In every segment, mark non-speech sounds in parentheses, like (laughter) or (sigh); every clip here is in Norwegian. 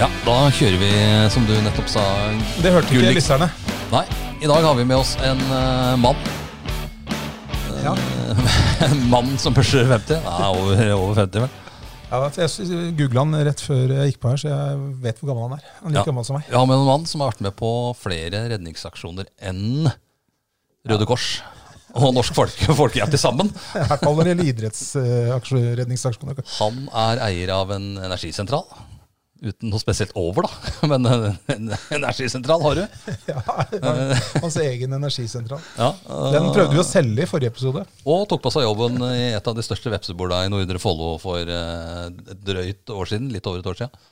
Ja, da kjører vi, som du nettopp sa. Det hørte ikke Gullik. lytterne. Nei, i dag har vi med oss en uh, mann. Ja. (laughs) En mann som pusher 50. Nei, over, over 50, vel. Ja, jeg googla han rett før jeg gikk på her, så jeg vet hvor gammel han er. Han er like Ja. gammel som meg. Har med en mann som har vært med på flere redningsaksjoner enn Røde Kors og Norsk Folk, (laughs) Folkehjelp til sammen. I hvert fall når det gjelder idrettsredningsaksjoner. Han er eier av en energisentral. Uten noe spesielt over, da. (laughs) Men en, en energisentral har du. (laughs) Ja, hans egen energisentral. Ja, Den prøvde vi å selge i forrige episode. Og tok på seg jobben i et av de største vepsebordene i Nordre Follo for eh, et drøyt år siden. Litt over et år siden.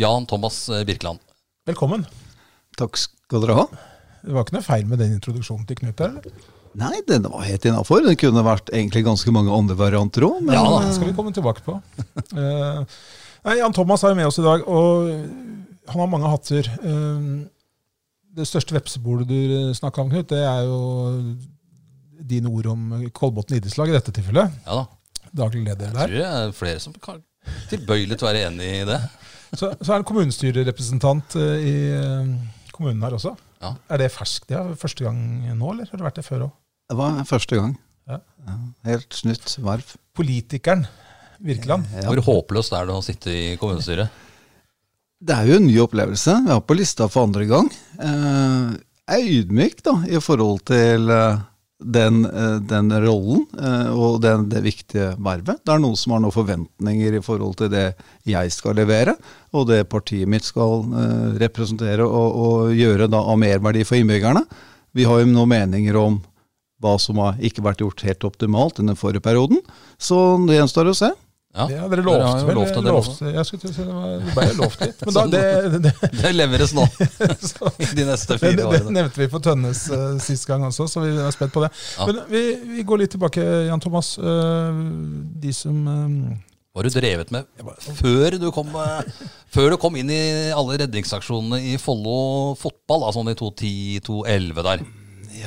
Jan Thomas eh, Birkeland. Velkommen. Takk skal dere ha. Det var ikke noe feil med den introduksjonen til Knut eller? Nei, den var helt innafor. Det kunne vært egentlig ganske mange andre varianter òg. Men Ja da. Det skal vi komme tilbake på. (laughs) Eh, nei, Jan Thomas er jo med oss i dag, og han har mange hatter. Eh, det største vepsebordet du snakka om, Knut, det er jo dine ord om Kolbotn idrettslag i dette tilfellet. Ja da. Daglig leder der. Jeg tror det er flere som kan tilbøyelig til å være enig i det. Så, så er han kommunestyrerepresentant eh, i eh, kommunen her også. Ja. Er det ferskt? Det er første gang nå, eller har det vært det før òg? det var første gang. Ja. Ja, helt nytt varv. Politikeren Virkeland. Ja. Hvor håpløst er det å sitte i kommunestyret? Det er jo en ny opplevelse. Vi er på lista for andre gang. Eh, jeg er ydmyk da, i forhold til eh, den, eh, den rollen eh, og den, det viktige vervet. Det er noen som har noen forventninger i forhold til det jeg skal levere, og det partiet mitt skal eh, representere og, og gjøre da, av merverdi for innbyggerne. Vi har jo noen meninger om hva som har ikke vært gjort helt optimalt i den forrige perioden, så det gjenstår å se. Ja, Ja, dere lovte vel? lovt det, dere jeg skulle si det, var, det ble lovt litt. Men da, (laughs) det, det, Det (laughs) leveres nå (laughs) så, de neste fire årene. det nevnte vi på Tønnes uh, sist gang også, så vi er spent på det. Ja. Men vi, vi går litt tilbake, Jan Thomas. Uh, de som uh, Hva har du drevet med før du kom, eh, før du kom inn i alle redningsaksjonene i Follo fotball? Da, sånn i 2010-2011 der.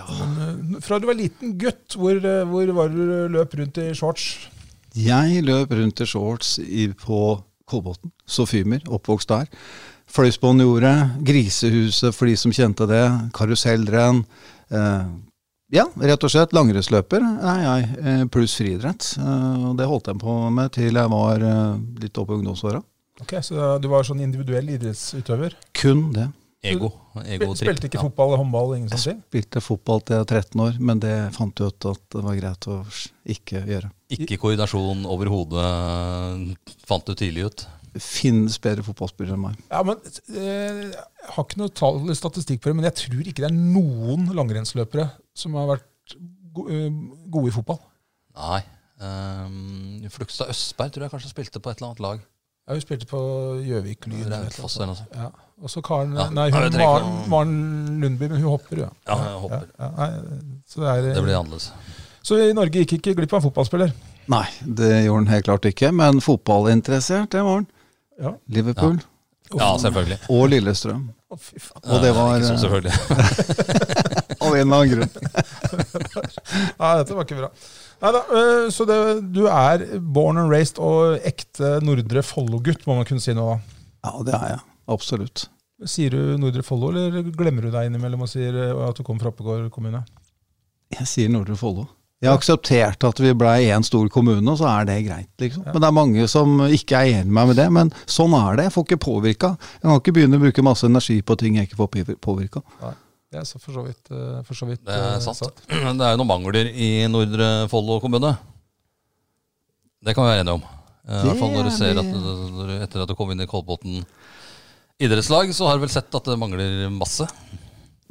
eh, Fra du var liten gutt, hvor, eh, hvor var du løp rundt i shorts? Jeg løp rundt i shorts i, på Kolbotn, Sofimer, oppvokst der. Fløysbåndjordet, Grisehuset for de som kjente det, karusellrenn. Eh, ja, rett og slett langrennsløper er jeg, eh, pluss friidrett. Eh, og det holdt jeg på med til jeg var eh, litt oppe i ungdomsåra. Ok, Så du var sånn individuell idrettsutøver? Kun det. Ego. ego trip. Spilte ikke fotball fotball, håndball, ingen sånne ting? Spilte fotball til jeg var 13 år, men det fant jeg ut at det var greit å ikke gjøre. Ikke koordinasjon overhodet, fant du tidlig ut. Finnes bedre fotballspillere enn meg. Ja, men eh, Jeg har ikke noe tall eller statistikk på det, men jeg tror ikke det er noen langrennsløpere som har vært eh, gode i fotball. Nei. Um, Flugstad Østberg tror jeg kanskje spilte på et eller annet lag. Ja, Hun spilte på Gjøvik Lyn. Raufoss eller noe sånt. Ja. Og så Karen Ja. Nei, hun, Maren, Maren Lundby, men hun hopper, ja. Ja, hun hopper. Ja, ja, nei, så, det er, Det blir annerledes. så i Norge gikk ikke glipp av en fotballspiller. Nei, det gjorde han helt klart ikke. Men fotballinteressert, det var han. Ja. Liverpool Ja, selvfølgelig. og Lillestrøm. Å, fy faen. Og det var Ikke så eh, selvfølgelig. (laughs) av en eller annen grunn. (laughs) Nei, dette var ikke bra. Neida, øh, så det, du er born and raised og ekte Nordre Follo-gutt, må man kunne si nå. da. Ja, det er jeg. Absolutt. Sier du Nordre Follo, eller glemmer du deg innimellom og sier øh, at du kommer fra Oppegård kommune? Jeg sier Nordre Follo. Jeg har akseptert at vi blei én stor kommune, og så er det greit. liksom. Men det er mange som ikke er enig med meg med det. Men sånn er det. Jeg får ikke påvirka. Jeg kan ikke begynne å bruke masse energi på ting jeg ikke får påvirka. Det er så for så vidt, øh, for så vidt Det er sant. sant. (clears throat) Det er jo noen mangler i Nordre Follo kommune. Det kan vi være enige om. Eh, I hvert fall når du ser er at du- etter at du kom inn i Kolbotn idrettslag, så har du vel sett at det mangler masse.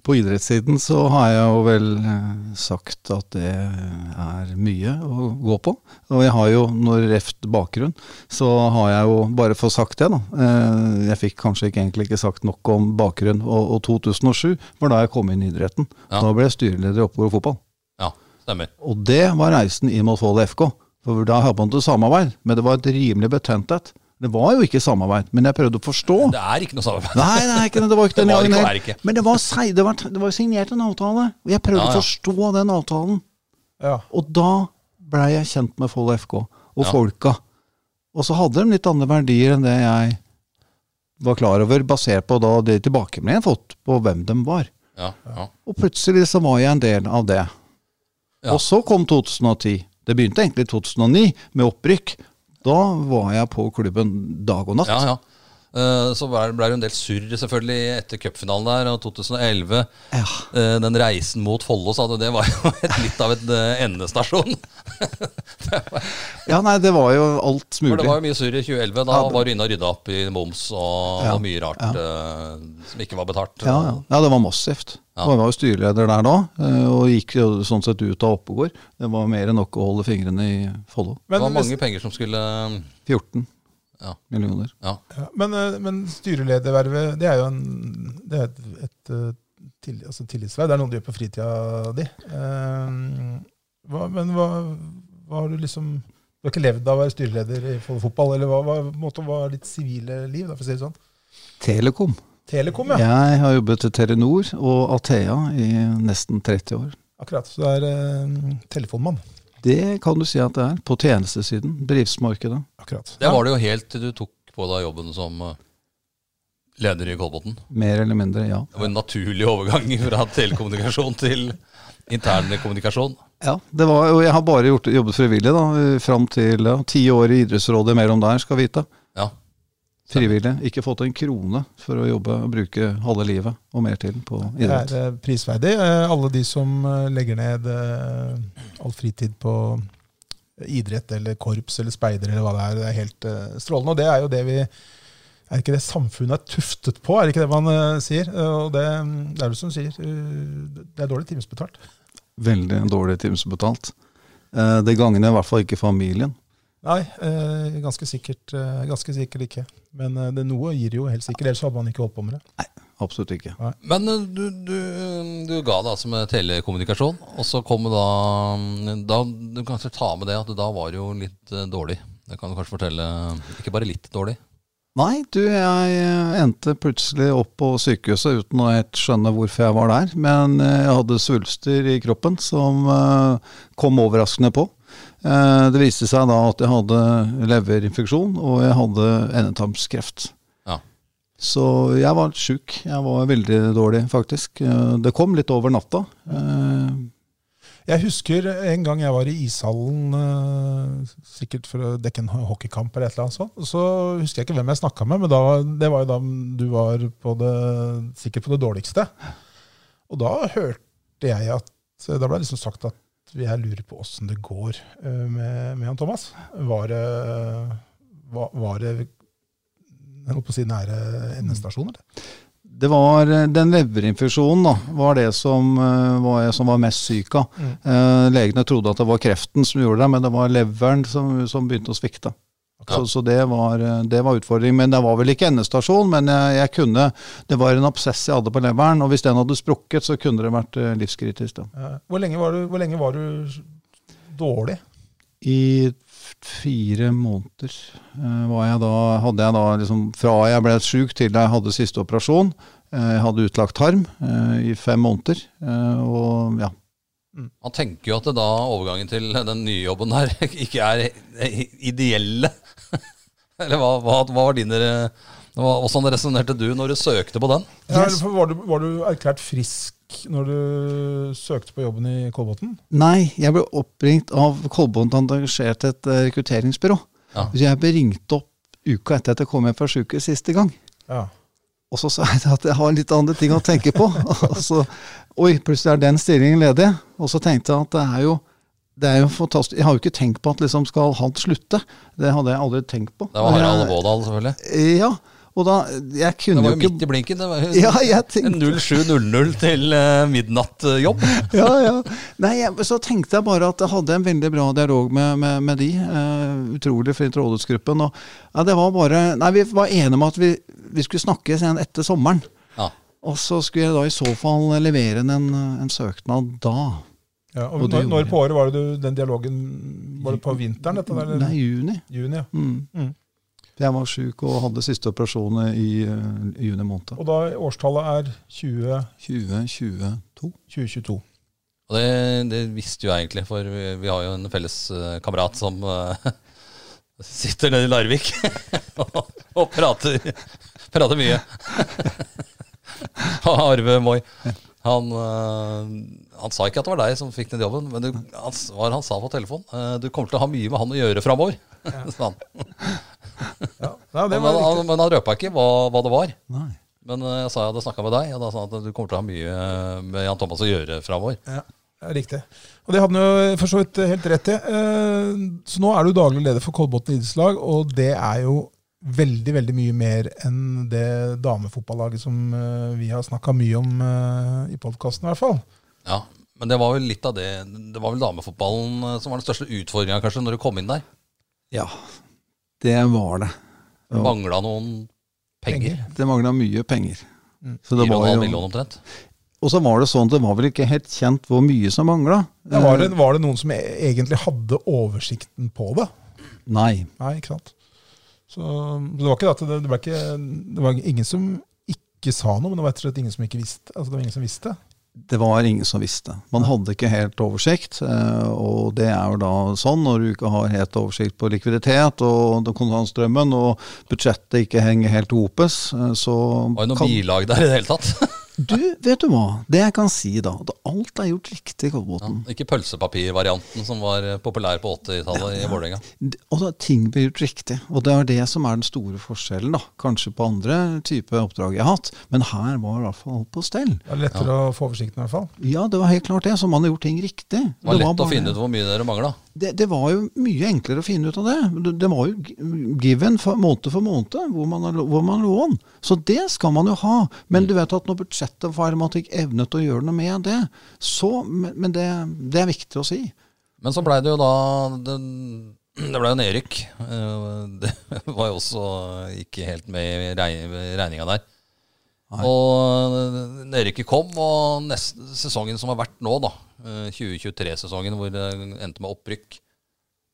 På idrettssiden så har jeg jo vel eh, sagt at det er mye å gå på. Og jeg har jo, når reft bakgrunn, så har jeg jo bare fått sagt det, da. Eh, Jeg fikk kanskje ikke, egentlig ikke sagt nok om bakgrunn. Og, og 2007 var da jeg kom inn i idretten. Ja. Da ble jeg styreleder i Oppegård fotball. Ja, stemmer. Og det var reisen inn mot Follo FK. For da hadde man til samarbeid, men det var et rimelig betent et. Det var jo ikke samarbeid, men jeg prøvde å forstå. Det er ikke noe samarbeid. Nei, nei, ikke, det var ikke den gangen. Men det var, det, var, det var signert en avtale, og jeg prøvde Ja, ja. å forstå den avtalen. Ja. Og da blei jeg kjent med Follo FK og Ja. folka. Og så hadde de litt andre verdier enn det jeg var klar over, basert på da de tilbakemeldingene jeg har fått på hvem de var. Ja, ja. Og plutselig så var jeg en del av det. Ja. Og så kom 2010. Det begynte egentlig i 2009 med opprykk. Da var jeg på klubben dag og natt. ja, ja. Eh, Så ble det jo en del surr selvfølgelig etter cupfinalen der, og 2011. Ja. eh, Den reisen mot Follo, sa du, det var jo (laughs) et, litt av en eh, endestasjon. (laughs) Ja, nei, det var jo alt mulig. For det var jo mye surr i 2011. Da Ja, det- var du inne og rydda opp i moms og, Ja, og mye rart eh, som ikke var betalt. Ja, ja. ja, det var massivt. Ja. Og Jeg var jo styreleder der da, og gikk jo sånn sett ut av Oppegård. Det var mer enn nok å holde fingrene i Follo. Det var mange penger som skulle 14 Ja. millioner. Ja. ja, men, eh, men styreledervervet, det er jo en, det er et, et eh, til, altså tillitsverv. Det er noe du gjør på fritida di. Eh, hva, men hva, hva har du liksom Du har ikke levd av å være styreleder i fotball, eller hva, hva måte, hva er ditt sivile liv? Da, for å si det sånn? Telekom. Telekom, ja. Jeg har jobbet til Telenor og Athea i nesten 30 år. Akkurat. Så du er eh, telefonmann. Det kan du si at det er. På tjenestesiden. Bedriftsmarkedet. Akkurat. Det var det jo helt til du tok på deg jobben som eh, leder i Kolbotn. Mer eller mindre, ja. Det var en naturlig overgang (laughs) fra telekommunikasjon til intern kommunikasjon. Ja, det var, og jeg har bare gjort, jobbet frivillig da, fram til ja, ti år i idrettsrådet mellom der, skal vite. Frivillig. Ikke fått en krone for å jobbe og bruke halve livet og mer til på idrett. Det er eh, prisverdig. Eh, Alle de som eh, legger ned all fritid på idrett eller korps eller speider eller hva det er, det er helt strålende. Og det er jo det vi Er ikke det samfunnet er tuftet på? Er det ikke det man sier? Og det, det er det som sier. det er dårlig timesbetalt. Veldig dårlig timesbetalt. Det gagner i hvert fall ikke familien. Nei, eh, ganske sikkert, eh, ganske sikkert ikke. Men eh, det noe gir jo helt sikkert, ellers hadde man ikke holdt på med det. Nei, Absolutt ikke. Men eh, du, du, du ga det altså med telekommunikasjon, og så kom da, da Du kan kanskje ta med det at da var det jo litt eh, dårlig. Det kan du kanskje fortelle. Ikke bare litt dårlig. Nei, du, jeg endte plutselig opp på sykehuset uten å helt skjønne hvorfor jeg var der. Men jeg hadde svulster i kroppen som kom overraskende på. Eh, Det viste seg da at jeg hadde leverinfeksjon, og jeg hadde endetarmskreft. Ja. Så jeg var sjuk. Jeg var veldig dårlig, faktisk. Eh, Det kom litt over natta. Eh, Jeg husker en gang jeg var i ishallen, sikkert for å dekke en hockeykamp eller et eller annet sånt. Så husker jeg ikke hvem jeg snakka med, men da, det var jo da du var på det, sikkert på det dårligste. Og da hørte jeg at Da ble det liksom sagt at jeg lurer på åssen det går eh, med, med han Thomas. Var det, var, var det jeg holdt på å si nære endestasjon, eller? Det var eh, den leverinfeksjonen da, var det som, eh, var som var mest syk av. Mm. Eh, legene trodde at det var kreften som gjorde det, men det var leveren som, som begynte å svikte. Så, så det, var, eh, det var utfordring. Men det var vel ikke endestasjon, men jeg, jeg kunne Det var en absess jeg hadde på leveren, og hvis den hadde sprukket, så kunne det vært eh, livskritisk. Da. Hvor lenge var du, hvor lenge var du dårlig? I fire måneder eh, var jeg da, hadde jeg da liksom Fra jeg ble sjuk til jeg hadde siste operasjon. Jeg hadde utlagt tarm i fem måneder. Og ja, Man tenker jo at det da overgangen til den nye jobben her (laughs) ikke er ideelle. (laughs) Eller hva, hva, hva var dine Åssen Hvordan resonnerte du når du søkte på den? Ja, for var, du, var du erklært frisk når du søkte på jobben i Kolbotn? Nei, jeg ble oppringt av Kolbotn til et eh, rekrutteringsbyrå. Ja. Så jeg ble ringt opp uka etter at jeg kom hjem fra sjukehuset siste gang. Ja. Og så sa jeg at jeg har litt andre ting å tenke på. (laughs) og så, Oi, plutselig er den stillingen ledig. Og så tenkte jeg at det er jo det er jo fantastisk. Jeg har jo ikke tenkt på at liksom skal han slutte. Det hadde jeg aldri tenkt på. Det var Harald Vådal, selvfølgelig. Ja, og da Jeg Det var jo jo midt i blinken. Det var jo Ja, jeg tenkte 07.00 til uh, midnattjobb. (laughs) ja, ja. Nei, jeg, så tenkte jeg bare at jeg hadde en veldig bra dialog med, med, med de. Uh, utrolig fint rådhusgruppen. Og ja, det var bare Nei, vi var enige om at vi, vi skulle snakkes igjen etter sommeren. Ja. Og så skulle jeg da i så fall levere inn en, en søknad da. Ja, og Og når, når på året var det du, den dialogen Var det på vinteren? dette der? eller? Nei, juni. Juni, ja. Mm. Mm. Jeg var sjuk og hadde siste operasjonen i uh, juni måned. Og da årstallet er 20, 2022. 2022. Og det, det visste jo jeg egentlig, for vi, vi har jo en felles uh, kamerat som uh, (laughs) sitter nede i Larvik og, (laughs) og prater, prater mye. (laughs) (laughs) Arve Moi. Han, øh, han sa ikke at det var deg som fikk den jobben, men det han, var han sa på telefon? Eh, du kommer til å ha mye med han å gjøre framover. (laughs) sa han. Ja, ja, Men, han, men han røpa ikke hva, hva det var. Nei. Men øh, jeg sa jeg hadde snakka med deg, og da sa han at du kommer til å ha mye med Jan Thomas å gjøre framover. Ja, ja, riktig. Og det hadde han jo for så vidt helt rett i. Eh, Så nå er du daglig leder for Kolbotn idrettslag, og det er jo veldig veldig mye mer enn det damefotballaget som eh, vi har snakka mye om eh, i podkasten, i hvert fall. Ja, Men det var vel litt av det Det var vel damefotballen øh, som var den største utfordringa kanskje når du kom inn der. Ja, det var det. Det Mangla noen penger. Det mangla mye penger. Mm. Så det var 4,5 jo, omtrent. og så var det sånn, det var vel ikke helt kjent hvor mye som mangla. Ja, var, det, var det noen som e- egentlig hadde oversikten på det? Nei. Nei, ikke sant. Så det var ikke det at det, det, ble ikke, det var ingen som ikke sa noe, men det var rett og slett ingen som ikke visste. Altså, det var ingen som visste. Det var ingen som visste. Man hadde ikke helt oversikt. eh, Og det er jo da sånn når du ikke har helt oversikt på likviditet og kontantstrømmen, og budsjettet ikke henger helt hopes, eh, så Var det noe kan- bilag der i det hele tatt? (laughs) Du, vet du hva? Det jeg kan si da, at alt er gjort riktig i Ja, Kolbotn. ikke pølsepapirvarianten som var eh, populær på 80-tallet i Vålerenga. Og da, ting blir gjort riktig. Og det er det som er den store forskjellen, da. Kanskje på andre typer oppdrag jeg har hatt, men her var i hvert fall alt på stell. Det var lettere å få oversikten i hvert fall. Ja, det var helt klart det. Så man har gjort ting riktig. Det var lett å bare- finne ut hvor mye dere mangla. Det, det var jo mye enklere å finne ut av det. Det, var jo given for, måned for måned hvor man, hvor man lå an. Så det skal man jo ha. Men du vet at når budsjettet var ikke evnet å gjøre noe med det, så Men, det, det er viktig å si. Men så blei det jo da Det, Det blei jo nedrykk. Eh, Det (laughs) var jo også ikke helt med i reg- regninga der. Nei. Og eh, nedrykket kom, og neste sesongen som har vært nå, da, eh, 2023-sesongen hvor det endte med opprykk,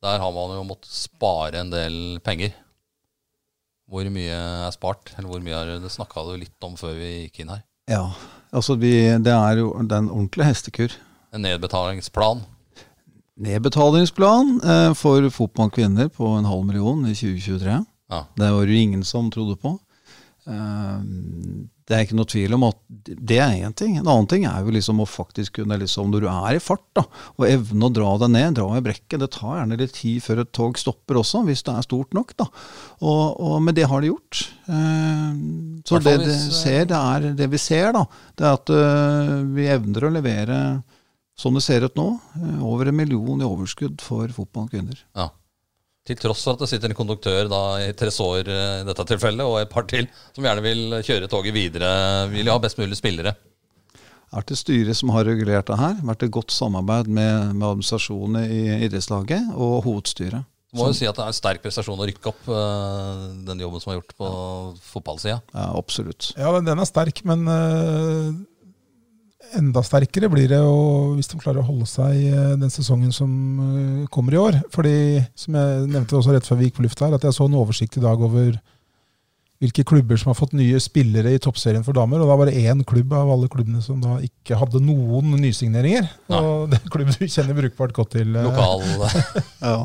der har man jo måttet spare en del penger. Hvor mye er spart? Eller hvor mye er det snakka du litt om før vi gikk inn her? Ja, altså vi, det er jo det er en ordentlig hestekur. En nedbetalingsplan. Nedbetalingsplan eh, for fotballkvinner på en halv million i 2023. Ja. Det var det ingen som trodde på. Eh, det er ikke noe tvil om at det er én ting. En annen ting er jo liksom å faktisk kunne, liksom, når du er i fart, da, og evne å dra deg ned, dra i brekket. Det tar gjerne litt tid før et tog stopper også, hvis det er stort nok. da. Og, og, men det har de gjort. Eh, så det, det, ser, det, er, det vi ser, da, det er at eh, vi evner å levere som det ser ut nå, eh, over en million i overskudd for fotballkvinner. Ja. Til tross for at det sitter en konduktør da i Tresor eh, i dette tilfellet, og et par til, som gjerne vil kjøre toget videre, vil ha best mulig spillere. Det har vært et styre som har regulert det her. vært et godt samarbeid med, med administrasjonen i idrettslaget og hovedstyret. Må jo si at det er en sterk prestasjon å rykke opp eh, den jobben som er gjort på fotballsida. Ja, absolutt. Ja, den- er sterk, men eh, enda sterkere blir det jo hvis de klarer å holde seg eh, den sesongen som eh, kommer i år. Fordi, som jeg nevnte også rett før vi gikk på lufta her, at jeg så en oversikt i dag over hvilke klubber som har fått nye spillere i toppserien for damer. Og da var det én klubb av alle klubbene som da ikke hadde noen nysigneringer. Nei. Og (laughs) det er en klubb du kjenner brukbart godt til. eh, Lokal, (laughs) Ja.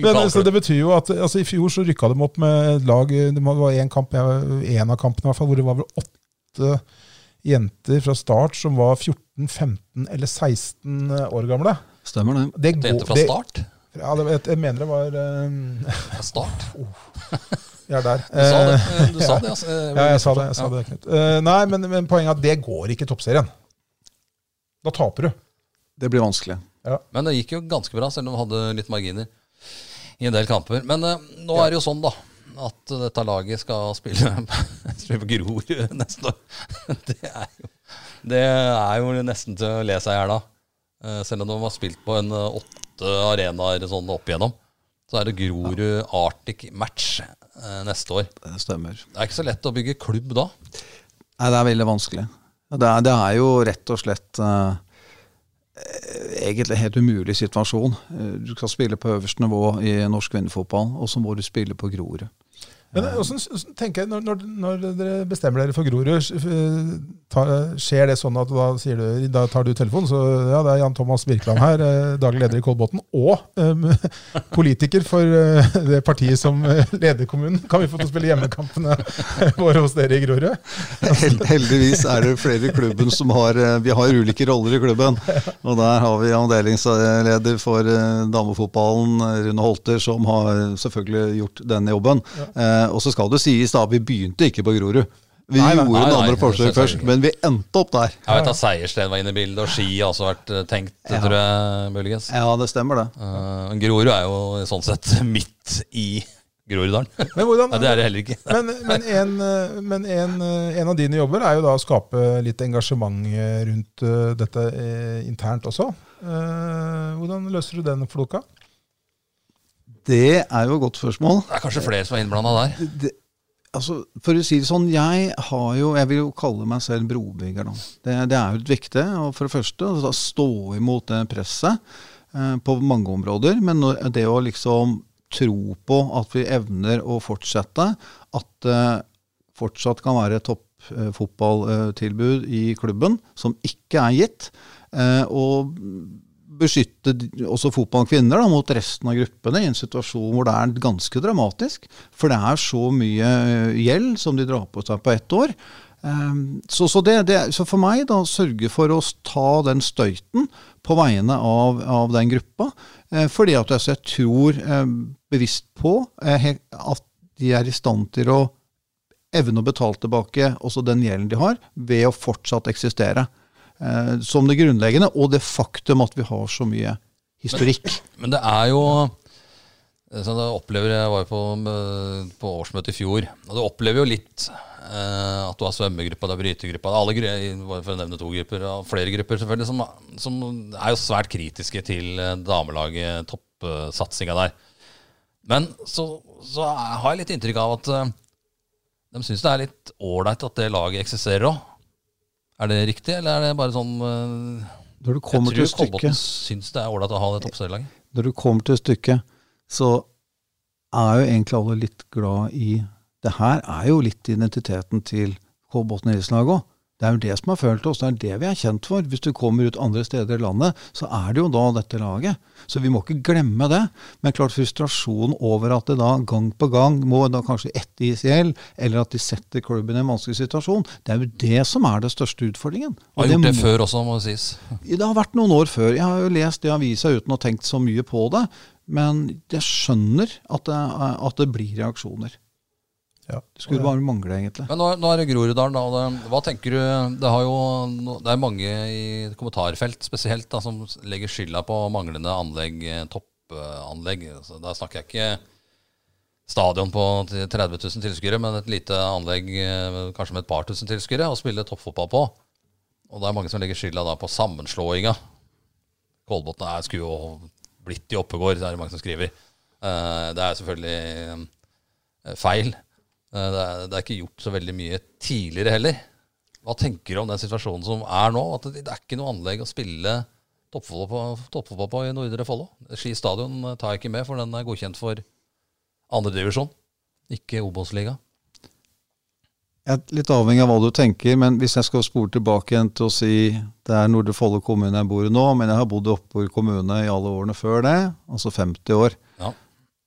men, så det betyr jo at altså, I fjor så rykka de opp med lag Det var en, kamp, en av kampene i hvert fall, hvor det var vel åtte jenter fra start som var 14, 15 eller 16 år gamle. Stemmer det. Det Det går- endte fra det- start. Ja, det, jeg, mener det var uh, Fra start. (laughs) Jeg er der. Du sa det, Eh, du sa det (laughs) altså. Ja, jeg sa det. Jeg sa det Knut. Eh, nei, men, men poenget er at det går ikke i toppserien. Da taper du. Det blir vanskelig. Men det gikk jo ganske bra, selv om de hadde litt marginer i en del kamper. Men uh, nå er det jo sånn, da, at dette laget skal spille, (laughs) spille på Grorud neste år. (laughs) Det er, jo, det er jo nesten til å le seg i hjel av. Eh, Selv om de har spilt på en eh, åtte arenaer sånn opp igjennom, så er det Grorud Arctic Match eh, neste år. Det stemmer. Det er ikke så lett å bygge klubb da. Nei, det er veldig vanskelig. Det er, det er jo rett og slett eh, egentlig en helt umulig situasjon. Eh, Du skal spille på øverste nivå i norsk kvinnefotball, og så må du spille på Grorud. Men hvordan s- tenker jeg, når, når, når dere bestemmer dere for Grorud eh, skjer det sånn at da, du, da tar du telefonen, så ja, det er Jan Thomas Birkeland her, eh, daglig leder i Kolbotn, og um, (laughs) politiker for eh, det partiet som eh, leder kommunen. Kan vi få til å spille hjemmekampene (laughs) våre hos dere i Grorud? Hel- Heldigvis er det flere i klubben som har eh, Vi har ulike roller i klubben. Og der har vi avdelingsleder for eh, damefotballen, eh, Rune Holter, som har selvfølgelig gjort denne jobben. Eh, og så skal det sies, da, vi begynte ikke på Grorud. Vi Nei, gjorde Nei, nei, andre forsøk først, men vi endte opp der. Jeg vet at Seiersten var inne i bildet, og Ski har også vært eh, tenkt, Ja. tror jeg, muligens. Ja, det stemmer det. Uh, Grorud er jo sånn sett (laughs) midt i Groruddalen. Men, hvordan, (laughs) Nei, det er det heller ikke. men, men, en, eh, men en, eh, en av dine jobber er jo da å skape litt engasjement eh, rundt eh, dette eh, internt også. Uh, Hvordan løser du den floka? Det er jo et godt spørsmål. Det er kanskje flere som er innblanda der. det, altså, for å si det sånn, jeg har jo Jeg vil jo kalle meg selv brobygger. Da. Det, det er jo et viktig. Og for det første da, stå imot det presset eh, på mange områder. Men det å liksom tro på at vi evner å fortsette, at det fortsatt kan være toppfotballtilbud i klubben som ikke er gitt. eh, og beskytte også fotballkvinner da, mot resten av gruppene i en situasjon hvor det er ganske dramatisk. For det er så mye eh, gjeld som de drar på seg på ett år. Um, så, så, det, det, så for meg, da, sørge for å ta den støyten på vegne av, av den gruppa. Eh, fordi at altså, jeg tror eh, bevisst på at de er i stand til å evne å betale tilbake også den gjelden de har, ved å fortsatt eksistere. Eh, som det grunnleggende, og det faktum at vi har så mye historikk. Men det er jo så det opplever Jeg var jo på, eh, på årsmøtet i fjor, og du opplever jo litt eh, at du har svømmegruppa, du har brytegruppa alle, grupper, For å nevne to grupper, og flere grupper selvfølgelig, som, som er jo svært kritiske til eh, damelaget, toppsatsinga der. Men så, så har jeg litt inntrykk av at eh, de syns det er litt ålreit at det laget eksisterer òg. Er det riktig, eller er det bare sånn eh, Når du kommer Jeg til tror Kolbotn stykket, syns det er ålreit å ha det toppserielaget. når du kommer til stykket, så er jo egentlig alle litt glad i Det her er jo litt identiteten til Kolbotn idrettslag òg. Det er jo det som har følt oss, det er det vi er kjent for. Hvis du kommer ut andre steder i landet, så er det jo da dette laget. Så vi må ikke glemme det. Men klart frustrasjonen over at det da gang på gang må da kanskje ettergis ICL, eller at de setter klubben i en vanskelig situasjon, det er jo det som er det største utfordringen. Og Har gjort det må- før også, må det sies. det har vært noen år før. Jeg har jo lest det i avisa uten å ha tenkt så mye på det. Men jeg skjønner at det, at det blir reaksjoner. Ja. Det skulle bare mangle, egentlig. Men nå, nå er det Groruddalen, da. og Det, hva tenker du Det, har jo, det er mange i kommentarfelt spesielt da, som legger skylda på manglende anlegg, eh, toppanlegg. Så da snakker jeg ikke stadion på 30 000 tilskuere, men et lite anlegg eh, kanskje med et par tusen tilskuere å spille toppfotball på. Og det er mange som legger skylda da på sammenslåinga. Kolbotn er- skulle jo blitt i Oppegård, det er det mange som skriver. Eh, Det er selvfølgelig feil. Eh, Det er, det er ikke gjort så veldig mye tidligere heller. Hva tenker du om den situasjonen som er nå? At det, det er ikke noe anlegg å spille toppfotball på, på i Nordre Follo? Ski stadion tar jeg ikke med, for den er godkjent for andredivisjon, ikke Obos-liga. Jeg er litt avhengig av hva du tenker, men hvis jeg skal spore tilbake igjen til å si det er Nordre Follo kommune jeg bor i nå, men jeg har bodd i Oppegård kommune i alle årene før det, altså 50 år.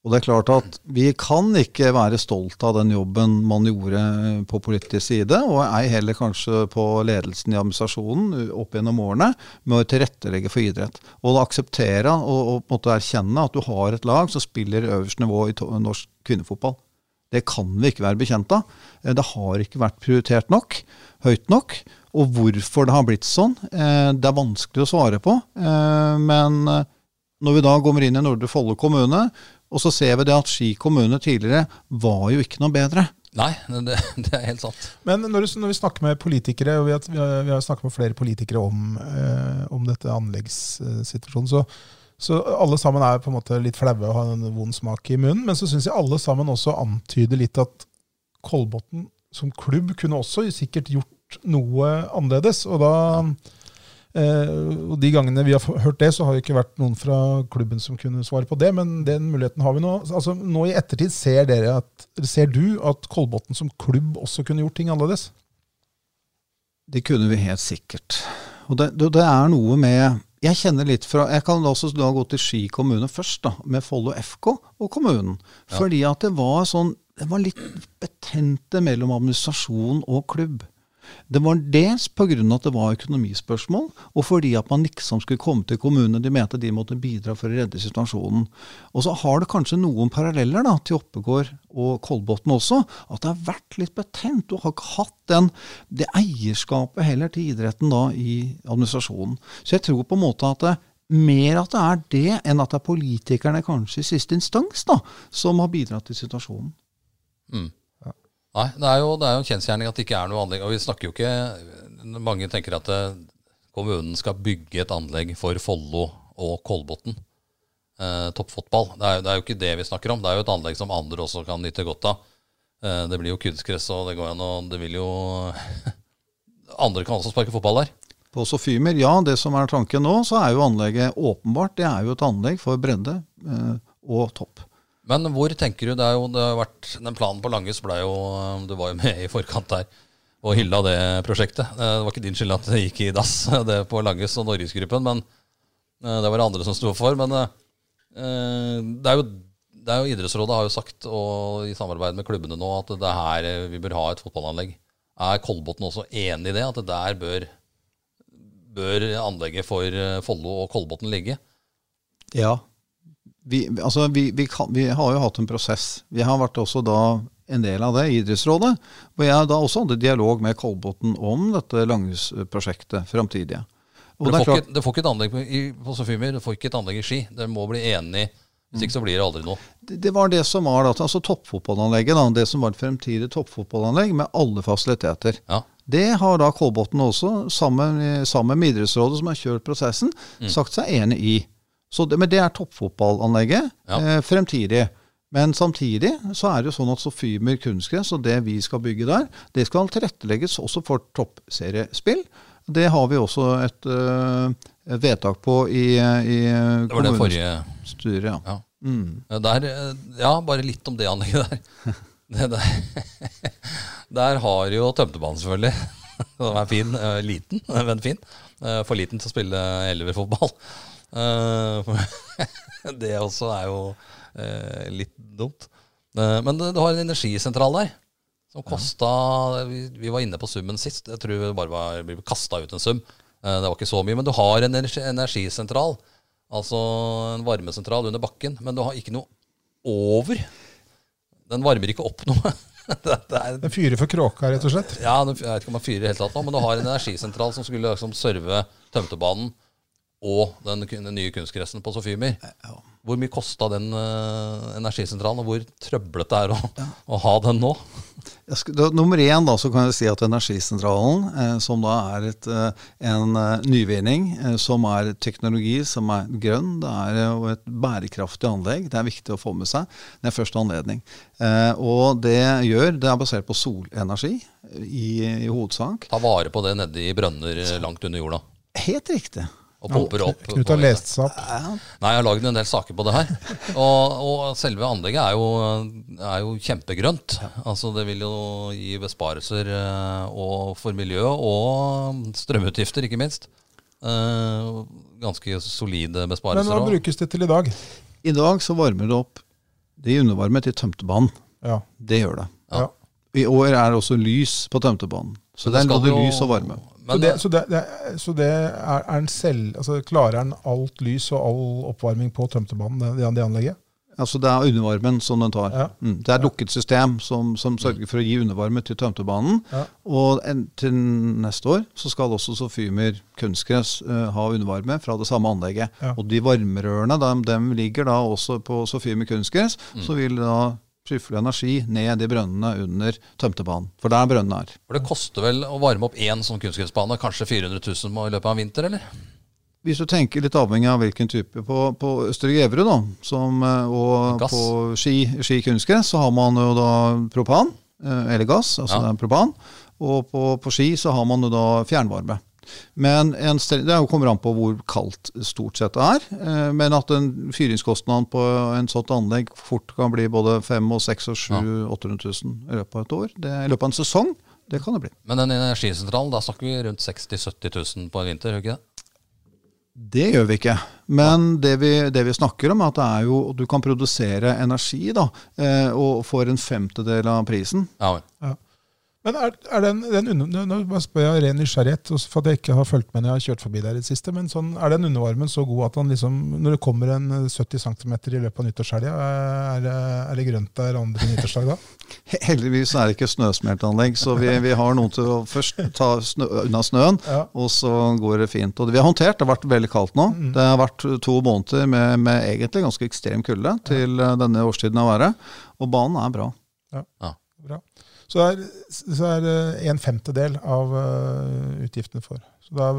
Og det er klart at vi kan ikke være stolt av den jobben man gjorde på politisk side, og ei heller kanskje på ledelsen i administrasjonen opp gjennom årene, med å tilrettelegge for idrett. Og akseptere og, og måtte erkjenne at du har et lag som spiller øverste nivå i norsk kvinnefotball. Det kan vi ikke være bekjent av. Eh, Det har ikke vært prioritert nok, høyt nok. Og hvorfor det har blitt sånn, eh, det er vanskelig å svare på. Eh, Men når vi da kommer inn i Nordre Follo kommune, og så ser vi det at Ski kommune tidligere var jo ikke noe bedre. Nei, (laughs) det, det er helt sant. Men når, du, når vi snakker med politikere, og vi har, vi har, snakket med flere politikere om, eh, om dette anleggssituasjonen, så, så alle sammen er på en måte litt flaue og har en vond smak i munnen. Men så syns jeg alle sammen også antyder litt at Kolbotn som klubb kunne også sikkert gjort noe annerledes. Og da eh, og De gangene vi har hørt det, så har det ikke vært noen fra klubben som kunne svare på det, men den muligheten har vi nå. Altså Nå i ettertid, ser, dere at, ser du at Kolbotn som klubb også kunne gjort ting annerledes? Det kunne vi helt sikkert. Og det, det, er noe med Jeg kjenner litt fra Jeg kan også da gå til Ski kommune først, da, med Follo FK og kommunen. Fordi at det var sånn Det var litt betente mellom administrasjon og klubb. Det var dels pga. at det var økonomispørsmål, og fordi at man liksom skulle komme til kommunene. De mente de måtte bidra for å redde situasjonen. Og så har det kanskje noen paralleller da, til Oppegård og Kolbotn også. At det har vært litt betent. Du har ikke hatt den, det eierskapet heller til idretten da i administrasjonen. Så jeg tror på en måte at det, mer at det er det, enn at det er politikerne kanskje i siste instans da, som har bidratt til situasjonen. Mm. Nei, det er, jo, det er jo en kjensgjerning at det ikke er noe anlegg. Og vi snakker jo ikke Mange tenker at eh, kommunen skal bygge et anlegg for Follo og Kolbotn. Eh, toppfotball. Det er, det er jo ikke det vi snakker om. Det er jo et anlegg som andre også kan nyte godt av. Eh, det blir jo kunstgress, og det går an å Det vil jo (laughs) Andre kan også sparke fotball der. På Sofimer, ja, det som er tanken nå, så er jo anlegget åpenbart det er jo et anlegg for bredde eh, og topp. Men hvor tenker du Det er jo det har vært Den planen på Langhus ble jo Du var jo med i forkant der og hylla det prosjektet. Eh, Det var ikke din skyld at det gikk i dass, (laughs) det på Langhus og Norgesgruppen, men eh, det var det andre som sto for. Men eh, det er jo det er jo Idrettsrådet har jo sagt, og i samarbeid med klubbene nå, at det er her vi bør ha et fotballanlegg. Er Kolbotn også enig i det? At det der bør, bør anlegget for Follo og Kolbotn ligge? Ja. Vi, altså, vi, vi, kan, vi har jo hatt en prosess. Vi har vært også da en del av det i Idrettsrådet. Hvor jeg da også hadde dialog med Kolbotn om dette Langhus-prosjektet framtidige. Det, det får, klart, ikke, får ikke et anlegg i, på Sofimer, det får ikke et anlegg i Ski. Dere må bli enige, hvis ikke så blir det aldri noe. det det var det som var da, altså toppfotballanlegget. Da, det som var et fremtidig toppfotballanlegg med alle fasiliteter. Ja. Det har da Kolbotn også, sammen, sammen med Idrettsrådet, som har kjørt prosessen, sagt seg enig i. Så det, men det er toppfotballanlegget Ja. eh, fremtidig. Men samtidig så er det jo sånn at Sofimer kunstgress og det vi skal bygge der, det skal tilrettelegges også for toppseriespill. Det har vi også et, uh, vedtak på i, i Det var det forrige. Ja. ja. Mm. Der, eh, ja, bare litt om det anlegget der. (laughs) Det der, (laughs) der har jo tømtebanen, selvfølgelig. (laughs) Den er fin. eh, Liten, men fin. For liten til å spille elverfotball. Eh, (laughs) Det også er jo eh, litt dumt. Eh, Men du har en energisentral der. Som kosta vi, vi var inne på summen sist. Jeg tror det bare var, vi kasta ut en sum. Det var ikke så mye. Men du har en energi, energisentral. Altså en varmesentral under bakken. Men du har ikke noe over. Den varmer ikke opp noe. (laughs) det, det er, Den fyrer for kråka, rett og slett. ja, jeg vet ikke om den fyrer i det hele tatt nå, men du har en energisentral som skulle liksom serve tømtebanen og den, den nye kunstgressen på Sofiemyr. Hvor mye kosta den uh, energisentralen, og hvor trøblete er det å, å ha den nå? Skal, da, nummer én da, så kan jeg si at Energisentralen, eh, som da er et, eh, en eh, nyvinning, eh, som er teknologi som er grønn, det er jo et bærekraftig anlegg. Det er viktig å få med seg. Det er første anledning. Eh, og det gjør, det er basert på solenergi i, i hovedsak. Ta vare på det nede i brønner langt under jorda. Helt riktig. Og pumper opp. Knut har lest seg opp. Nei, jeg har lagd en del saker på det her. Og, og selve anlegget er jo, er jo kjempegrønt. Altså Det vil jo gi besparelser eh, og for miljøet og strømutgifter, ikke minst. Eh, ganske solide besparelser. Men hva brukes det til i dag? I dag så varmer det opp det er undervarmet i tømtebanen. Ja. Det gjør det. ja. I år er det også lys på tømtebanen. Så det er skal både jo- lys og varme. Så det, så det, det, så det er, er en selv, altså klarer den alt lys og all oppvarming på tømtebanen, det, det anlegget? Altså Det er undervarmen som den tar. Ja. Mm. Det er et lukket system som, som sørger for å gi undervarme til tømtebanen. Ja. Og en, til neste år så skal også Sofimer kunstgress uh, ha undervarme fra det samme anlegget. Ja. Og de varmerørene de, de ligger da også på Sofimer kunstgress. Mm. Så vil da skyfle energi ned i brønnene under tømtebanen. For der brønnene er. for det koster vel å varme opp én sånn kunstgressbane kanskje 400 000 i løpet av en vinter, eller? Hvis du tenker litt avhengig av hvilken type På, på Østre som, eh, og Gass. på ski, ski kunstgress så har man jo da propan, eh, eller gass, altså Ja. propan. Og på, på ski så har man jo da fjernvarme. Men en, stel- det er kommer an på hvor kaldt stort sett det er. eh, Men at en fyringskostnad på en sånt anlegg fort kan bli både 5 og 6 og 7 800 000 i løpet av et år. Det er I løpet av en sesong det kan det bli. Men den energisentralen, da snakker vi rundt 60 000-70 000 på en vinter, gjør ikke det? Det gjør vi ikke. Men det vi, det vi snakker om, er at det er jo, du kan produsere energi da, eh, og får en femtedel av prisen. Ja, vel. Ja. Men er, er den, den under, nå spør jeg av ren nysgjerrighet, for at jeg ikke har fulgt med når jeg har kjørt forbi der i det siste, men sånn, er den undervarmen så god at han liksom, når det kommer en 70 cm i løpet av nyttårshelga, er, det- er det grønt der andre nyttårsdag da? (laughs) Heldigvis er det ikke snøsmeltanlegg, så vi, vi har noen til å først ta snø, unna snøen, Ja. og så går det fint. Og vi har håndtert, det har vært veldig kaldt nå. Det har vært to måneder med, med egentlig ganske ekstrem kulde til ja. denne årstiden av være og banen er bra. Bra. Så det er, så er det en femtedel av eh, utgiftene for. Så da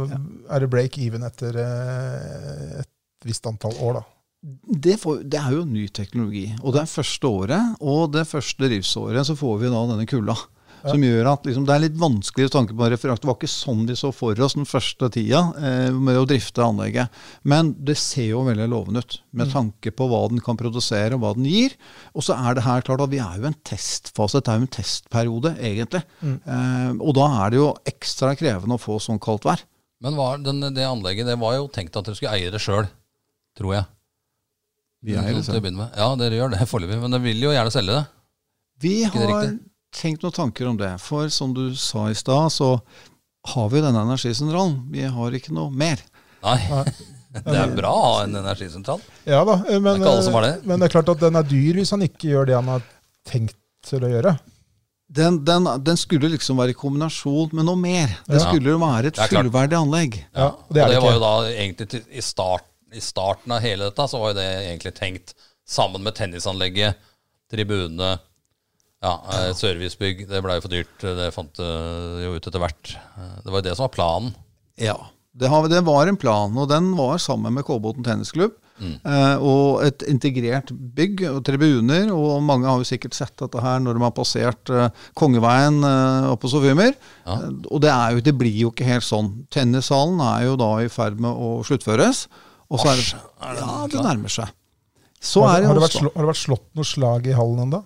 er det break even etter eh, et visst antall år, da. Det, får, det er jo ny teknologi. Og det er første året, og det første driftsåret så får vi da denne kulda. Som gjør at liksom, det er litt vanskelig å tanke på referanse. Det var ikke sånn de så for oss den første tida eh, med å drifte anlegget. Men det ser jo veldig lovende ut, med tanke på hva den kan produsere og hva den gir. Og så er det her klart at vi er jo en testfase, det er jo en testperiode egentlig. Eh, og da er det jo ekstra krevende å få sånn kaldt vær. Men den, det anlegget det var jo tenkt at dere skulle eie det sjøl, tror jeg. Vi eier det selv. Ja, dere gjør det foreløpig, men dere vil jo gjerne selge det. Vi har? Tenkt noen tanker om det. For som du sa i stad, så har vi jo denne energisentralen. Vi har ikke noe mer. Nei. (laughs) Det er bra å ha en energisentral. Ja da, eh, men, Det er ikke alle som har det. men det er klart at den er dyr hvis han ikke gjør det han har tenkt til å gjøre. Den, den, den skulle liksom være i kombinasjon med noe mer. Det Ja. skulle jo være et er fullverdig anlegg. Ja, og det er det, det var jo da egentlig til, i, start, i starten av hele dette, så var jo det egentlig tenkt sammen med tennisanlegget, tribune, ja, et servicebygg. Det blei jo for dyrt. Det fant eh, jo ut etter hvert. Eh, Det var jo det som var planen. Ja. Det, var en plan, og den var sammen med Kolbotn tennisklubb. Mm. og et integrert bygg og tribuner, og mange har jo sikkert sett dette her når de har passert eh, Kongeveien eh, oppe på Sofimer. Ja. Eh, og det, er jo, det blir jo ikke helt sånn. Tennissalen er jo da i ferd med å sluttføres. Og så er det, ja, det nærmer seg. Så Har, er det- det har, det vært slå, har det vært slått noe slag i hallen ennå?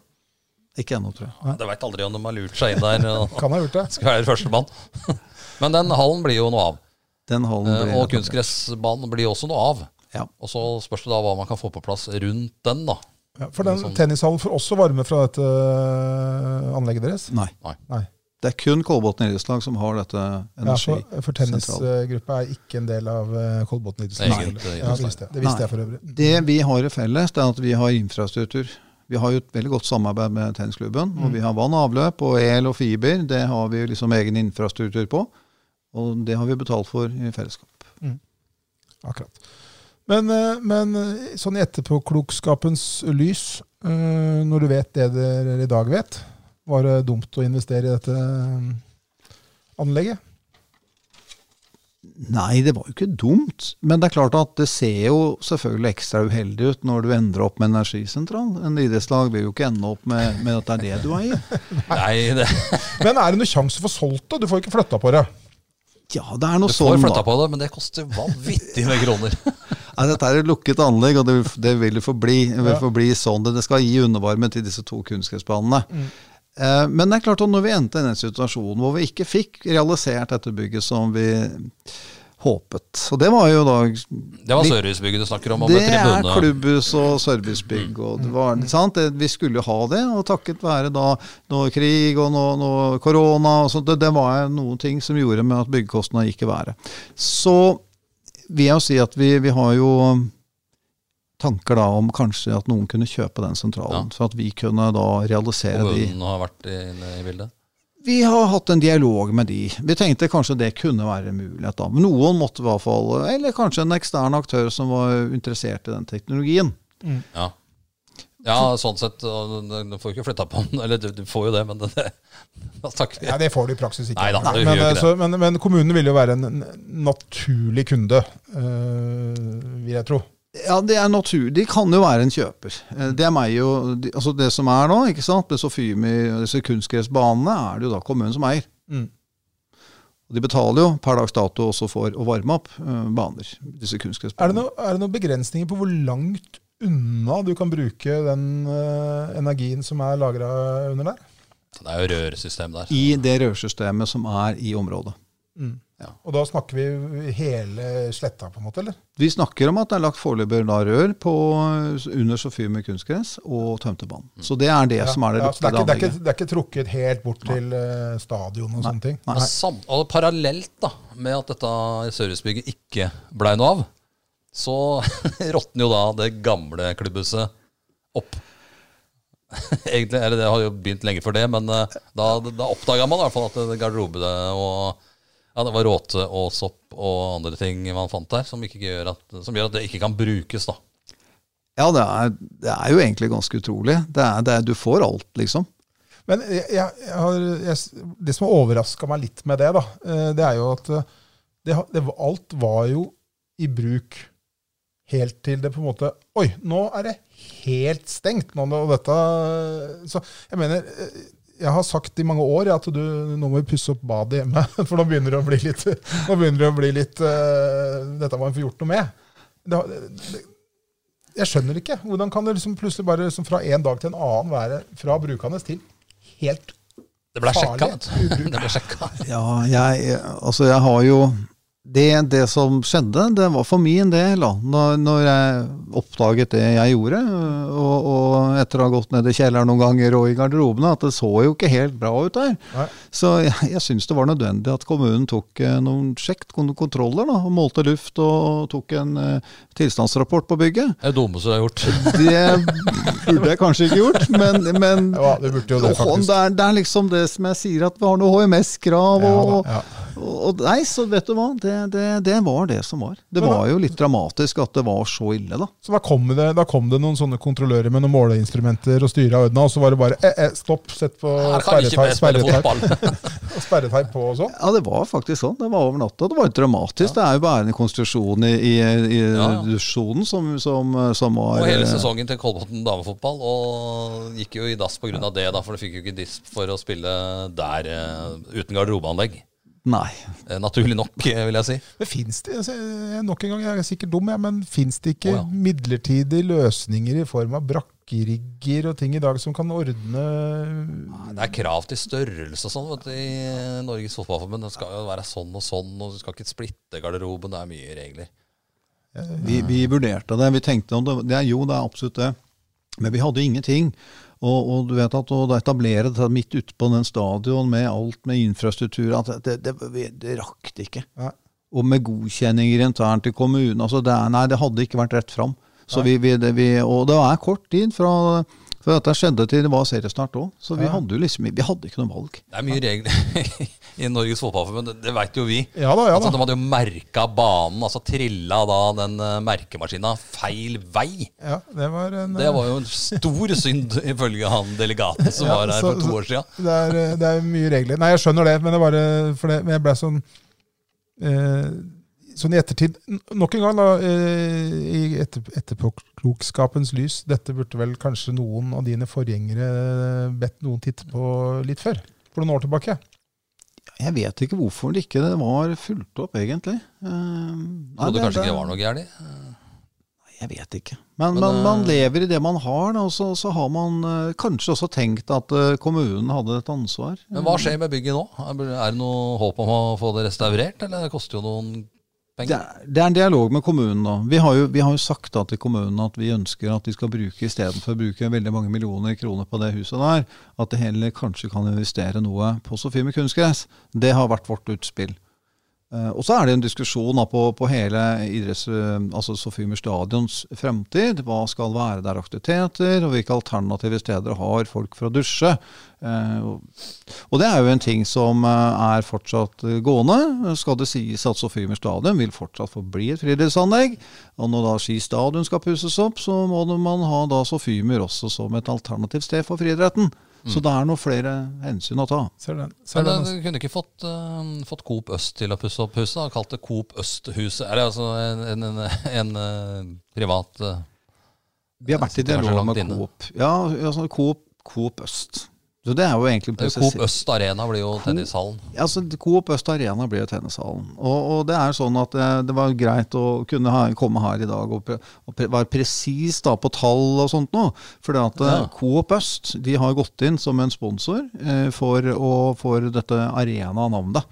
Ikke ennå, tror jeg. Ja, Det veit aldri om de har lurt seg inn der (laughs) Kan ha gjort det. skal være førstemann. (laughs) Men den hallen blir jo noe av. Den hallen Eh, blir Og kunstgressbanen blir også noe av. Ja. Og så spørs det da hva man kan få på plass rundt den, da. Ja, for den Sånn. tennishallen får også varme fra dette øh, anlegget deres? Nei. Nei. Det er kun Kolbotn idrettslag som har dette Ja, for, energi. for tennisgruppa er ikke en del av uh, Kolbotn Det er idrettslag. Ja, det visste jeg, det visste jeg for øvrig. Det vi har i felles, det er at vi har infrastruktur. Vi har jo et veldig godt samarbeid med tennisklubben. Og vi har vann og avløp og el og fiber. Det har vi liksom egen infrastruktur på. Og det har vi betalt for i fellesskap. Akkurat. Men, øh, men øh, sånn i etterpåklokskapens lys, øh, når du vet det dere i dag vet, var det dumt å investere i dette anlegget? Nei, det var jo ikke dumt. Men det er klart at det ser jo selvfølgelig ekstra uheldig ut når du endrer opp med energisentral. En idrettslag vil jo ikke ende opp med, med at det er det du eier. (laughs) Nei, det, (laughs) Men er det noen sjanse for solgt det? Du får ikke flytta på det. Ja, det er noe sånn du får sånn, flytta på det, men det koster vanvittig med kroner. (laughs) Nei, dette er et lukket anlegg, og det, vil- det forbli, det vil forbli sånn. Det skal gi undervarme til disse to kunstgressbanene. Eh, men det er klart at når vi endte i den situasjonen hvor vi ikke fikk realisert dette bygget som vi håpet Og det var jo da Det var servicebygget du snakker om, Det med er klubbhus og servicebygg. Og det var, sant? Det, vi skulle jo ha det, og takket være da noe krig og noe, noe korona og sånt, det, det var noen ting som gjorde med at byggekostnadene gikk i været. Så vil jeg jo si at vi, vi har jo tanker da om kanskje at noen kunne kjøpe den sentralen, så at vi kunne da realisere de. Og har vært inne i bildet. Vi har hatt en dialog med de. Vi tenkte kanskje det kunne være en mulighet. da. Men noen måtte i hvert fall, eller kanskje en ekstern aktør som var interessert i den teknologien. Ja. ja, sånn sett. Du får ikke flytta på den. Eller du, du får jo det, men det, det takk. Ja, Det får du i praksis ikke. Nei men, ikke så, men, men kommunen vil jo være en en naturlig kunde, øh, vil jeg tro. Ja, det er naturlig. De kan jo være en kjøper. Eh, Det er meg jo, de, altså det som er nå, ikke sant, med Sofiemi og disse kunstgressbanene, er det jo da kommunen som eier. Mm. Og De betaler jo per dags dato også for å varme opp eh, baner. disse Er det, noe, er det noen begrensninger på hvor langt unna du kan bruke den uh, energien som er lagra under der? Det er jo rørsystem der. i det rørsystemet som er i området. Mm. Ja. Og da snakker vi hele sletta, på en måte? eller? Vi snakker om at det er lagt foreløpig rør på, under Sofie med kunstgress og tømtebanen. Så det er det som er det Ja, så det, er ikke, det, er ikke, det er ikke trukket helt bort til eh, stadion og sånne ting? Nei. Sam, og parallelt da, med at dette servicebygget ikke blei noe av, så (laughs) råtner jo da det gamle klubbhuset opp. (laughs) Egentlig, eller Det har jo begynt lenge før det, men eh, da, da oppdaga man i hvert fall at det garderobe og ja, det var råte og sopp og andre ting man fant der, som, ikke gjør at, som gjør at det ikke kan brukes. da. Ja, det er, det er jo egentlig ganske utrolig. Det er, det er, du får alt, liksom. Men jeg, jeg, har, jeg, det som har overraska meg litt med det, da, eh, det er jo at eh, det, det, alt var jo i bruk helt til det på en måte Oi, nå er det helt stengt! Nå, og dette, så jeg mener eh, jeg har sagt i mange år at du, nå må vi pusse opp badet hjemme. (laughs) For nå begynner det å bli litt, nå begynner det å bli litt uh, Dette må vi få gjort noe med. Det, det, jeg skjønner ikke. Hvordan kan det liksom plutselig bare liksom fra en dag til en annen være fra brukende til helt Det ble. Farlig. vet. (laughs) Det ble sjekka. Ja, jeg, altså jeg har jo det, det som skjedde, det var for min del, da. Når, når jeg oppdaget det jeg gjorde, og, og etter å ha gått ned i kjelleren noen ganger og i garderobene, at det så jo ikke helt bra ut der. Nei. Så jeg, jeg syns det var nødvendig at kommunen tok eh, noen sjekk, noen kontroller, da, og målte luft og tok en uh, tilstandsrapport på bygget. Det er det dummeste du har gjort. (laughs) Det burde jeg kanskje ikke gjort, men, men Ja, det burde jo det, å, det, er, det er liksom det som jeg sier, at vi har noe HMS-krav. Ja, og, da, ja. Og, og Nei, så vet du hva, det, det, det var det som var. Det var jo litt dramatisk at det var så ille, da. Så da kom, det, da kom det noen sånne kontrollører med noen måleinstrumenter og styra av ordna, og så var det bare eh, eh, stopp, sett på (laughs) sperreteip på og sånn. Ja, det var faktisk sånn. Det var over natta. Det var dramatisk. Det er jo bare en konstruksjon i, i, i Ja, ja. dusjonen som, som, som var Og hele eh, sesongen til Kolbotn damefotball. Og gikk jo i dass pga. det, da, for du fikk jo ikke disp for å spille der eh, uten garderobeanlegg. Nei. Eh, naturlig nok, (laughs) eh, vil jeg si. Men finnes det, altså, jeg- nok en gang, jeg er sikkert dum, jeg, men fins det ikke oh, ja. midlertidige løsninger i form av brakkerigger og ting i dag som kan ordne Det er krav til størrelse og sånn vet du, i Norges Fotballforbund. Det skal jo være sånn og sånn, og du skal ikke splitte garderoben. Det er mye regler. Vi, vi vurderte det. Vi tenkte om det, det er Jo, det er absolutt det. Men vi hadde ingenting. Og, og du vet at å etablere dette midt ute på den stadion med alt med infrastruktur det, det, det, det rakk det ikke. Nei. Og med godkjenninger internt i kommunen. Altså det, nei, det hadde ikke vært rett fram. Så vi, vi, det, vi, og det er kort tid fra, fra dette skjedde til det var seriestart òg. Så vi Ja. hadde liksom vi hadde ikke noe valg. Det er mye regler (laughs) i Norges Fotballforbund. Det, veit jo vi. Ja da, ja Altså, da. de hadde jo merka banen, altså trilla da den eh, merkemaskina feil vei. Ja, det var en Det var jo en stor synd, (laughs) ifølge han delegaten som Ja, var her for to år sia. det eh, det er mye regler. Nei, jeg skjønner det, men det bare for det, men jeg ble sånn eh, Sånn i ettertid Nok en gang, da, eh, i etter, etterpåklokskapens lys. Dette burde vel kanskje noen av dine forgjengere bedt noen titte på litt før? For noen år tilbake. Jeg vet ikke hvorfor det ikke var fulgt opp, egentlig. Eh, Trodde det- kanskje ikke det- var noe gærent. Jeg vet ikke. Men, Men, man, man eh, lever i det man har, da, og så, så har man eh, kanskje også tenkt at eh, kommunen hadde et ansvar. Men hva skjer med bygget nå? Er er det noe håp om å få det restaurert, eller det koster jo noen Det er, det er en dialog med kommunen. nå. Vi har, jo, vi har jo sagt da til kommunen at vi ønsker at de skal bruke istedenfor å bruke veldig mange millioner kroner på det huset der, at de heller kanskje kan investere noe på Sofie med kunstgress. Det har vært vårt utspill. Eh, og så er det en diskusjon på, på hele idretts, eh, altså Sofiemer stadions fremtid. Hva skal være der aktiviteter, og hvilke alternative steder har folk for å dusje. Eh, og, det er jo en ting som er fortsatt gående. Skal det sies at Sofiemer stadion vil fortsatt forbli et friluftsanlegg. Og når da Ski stadion skal pusses opp, så må man ha da Sofiemer også som et alternativt sted for friidretten. Så det er noen flere hensyn å ta. Ser den. Ser Men den eh, altså. du kunne ikke fått, uh, fått Coop Øst til å pusse opp huset? Og Kalt det Coop Øst-huset? Er det altså en, en, en, en eh, privat uh, Vi har vært i dialog med. Coop. Ja, altså Coop, Coop Øst. Så det er jo egentlig Coop Øst Arena blir jo tennishallen. Altså, Coop Øst Arena blir jo tennishallen. Og, og, det er sånn at det, eh, det var greit å kunne ha, komme her i dag og, og pre, være presis på tall og sånt noe. For at ja. Coop Øst de har gått inn som en sponsor eh, for, å, for dette arena-navnet.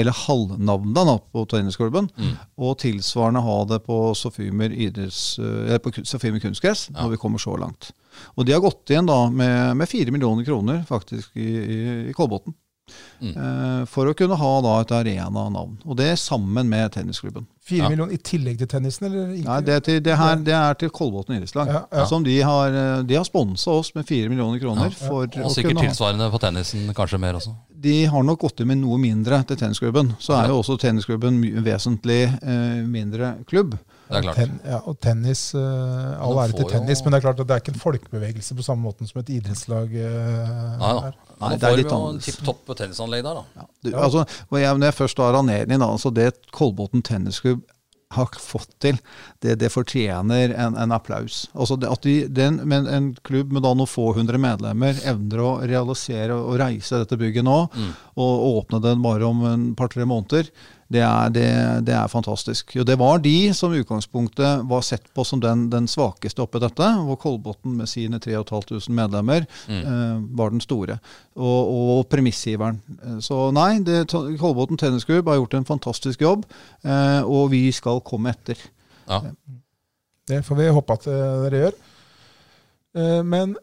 Eller halvnavnet på tennisklubben. Mm. Og tilsvarende ha det på Sofimer, idretts, eh, på Sofimer kunstgress ja. når vi kommer så langt. Og de har gått igjen da med fire millioner kroner faktisk i, i, i Kolbotn. Mm. Eh, for å kunne ha da et arena-navn. Og det er sammen med tennisklubben. Fire ja. millioner i tillegg til tennisen? eller? Nei, det, til, det, her, det er til Kolbotn idrettslag. Ja, ja. Som de har, eh, de har sponsa oss med fire millioner kroner. For og sikkert tilsvarende på tennisen, kanskje mer også? De har nok gått inn med noe mindre til tennisklubben. Så er jo også tennisklubben vesentlig eh, mindre klubb. Ten, ja, og tennis, uh, All ære til tennis, jo... men det er klart at det er ikke en folkebevegelse på samme måte som et idrettslag uh, Nei, da. Nei, det er litt jo tipp topp tennisanlegg der, da. Ja, du, altså, når jeg først har anledning, altså det Kolbotn Tennisklubb har fått til, det, det fortjener en, en, applaus. Altså det, at de, den, men en klubb med da noen få hundre medlemmer evner å realisere og reise dette bygget nå, mm. Og åpne den bare om en par-tre måneder, det er, det, det er, fantastisk. Og Det var de som i utgangspunktet var sett på som den, den svakeste oppi dette. Hvor Kolbotn med sine 3500 medlemmer mm. eh, var den store. Og, og premissgiveren. Eh, så nei, det, Kolbotn Tennisklubb har gjort en fantastisk jobb, eh, og vi skal komme etter. Ja. Det får vi håpe at eh, dere gjør. Men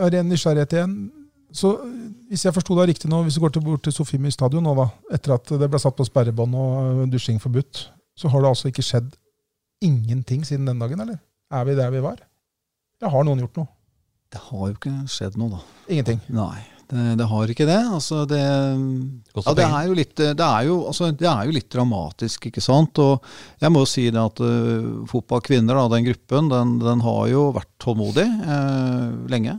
men ren nysgjerrighet igjen. Så hvis jeg forsto deg riktig nå, hvis du går til, bort til Sofiemi stadion nå, da, etter at det ble satt på sperrebånd og dusjing forbudt, så har det altså ikke skjedd ingenting siden den dagen, eller? Er vi der vi var? Eller har noen gjort noe? Det har jo ikke skjedd noe, da. Ingenting? Nei, det, det har ikke det. Altså, det, ja, det, er jo litt, det, er jo, altså, det er jo litt dramatisk, ikke sant. Og jeg må jo si det at uh, fotballkvinner, da, den gruppen, den, den, har jo vært tålmodig uh, lenge.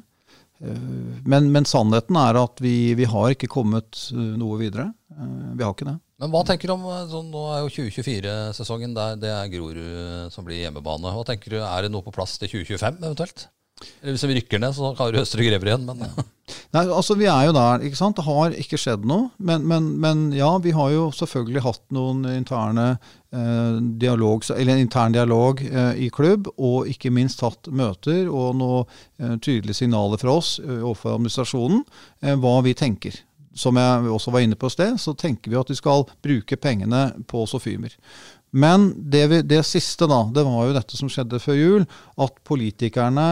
Eh, men, men, sannheten er at vi, vi, har ikke kommet eh, noe videre. Eh, vi har ikke det. Men hva tenker du om sånn, Nå er jo 2024-sesongen der det er Grorud som blir hjemmebane. Hva tenker du, Er det noe på plass til 2025 eventuelt? Eller Hvis vi rykker ned, så kan Østre Grever igjen. Men Nei, altså Vi er jo der. ikke sant? Det har ikke skjedd noe. Men, men, men ja, vi har jo selvfølgelig hatt noen interne eh, dialog, eller intern dialog eh, i klubb, og ikke minst hatt møter og noen eh, tydelige signaler fra oss eh, overfor administrasjonen eh, hva vi tenker. Som jeg også var inne på i sted, så tenker vi at vi skal bruke pengene på Sofimer. Men det, vi, det, siste, da, det var jo dette som skjedde før jul. At politikerne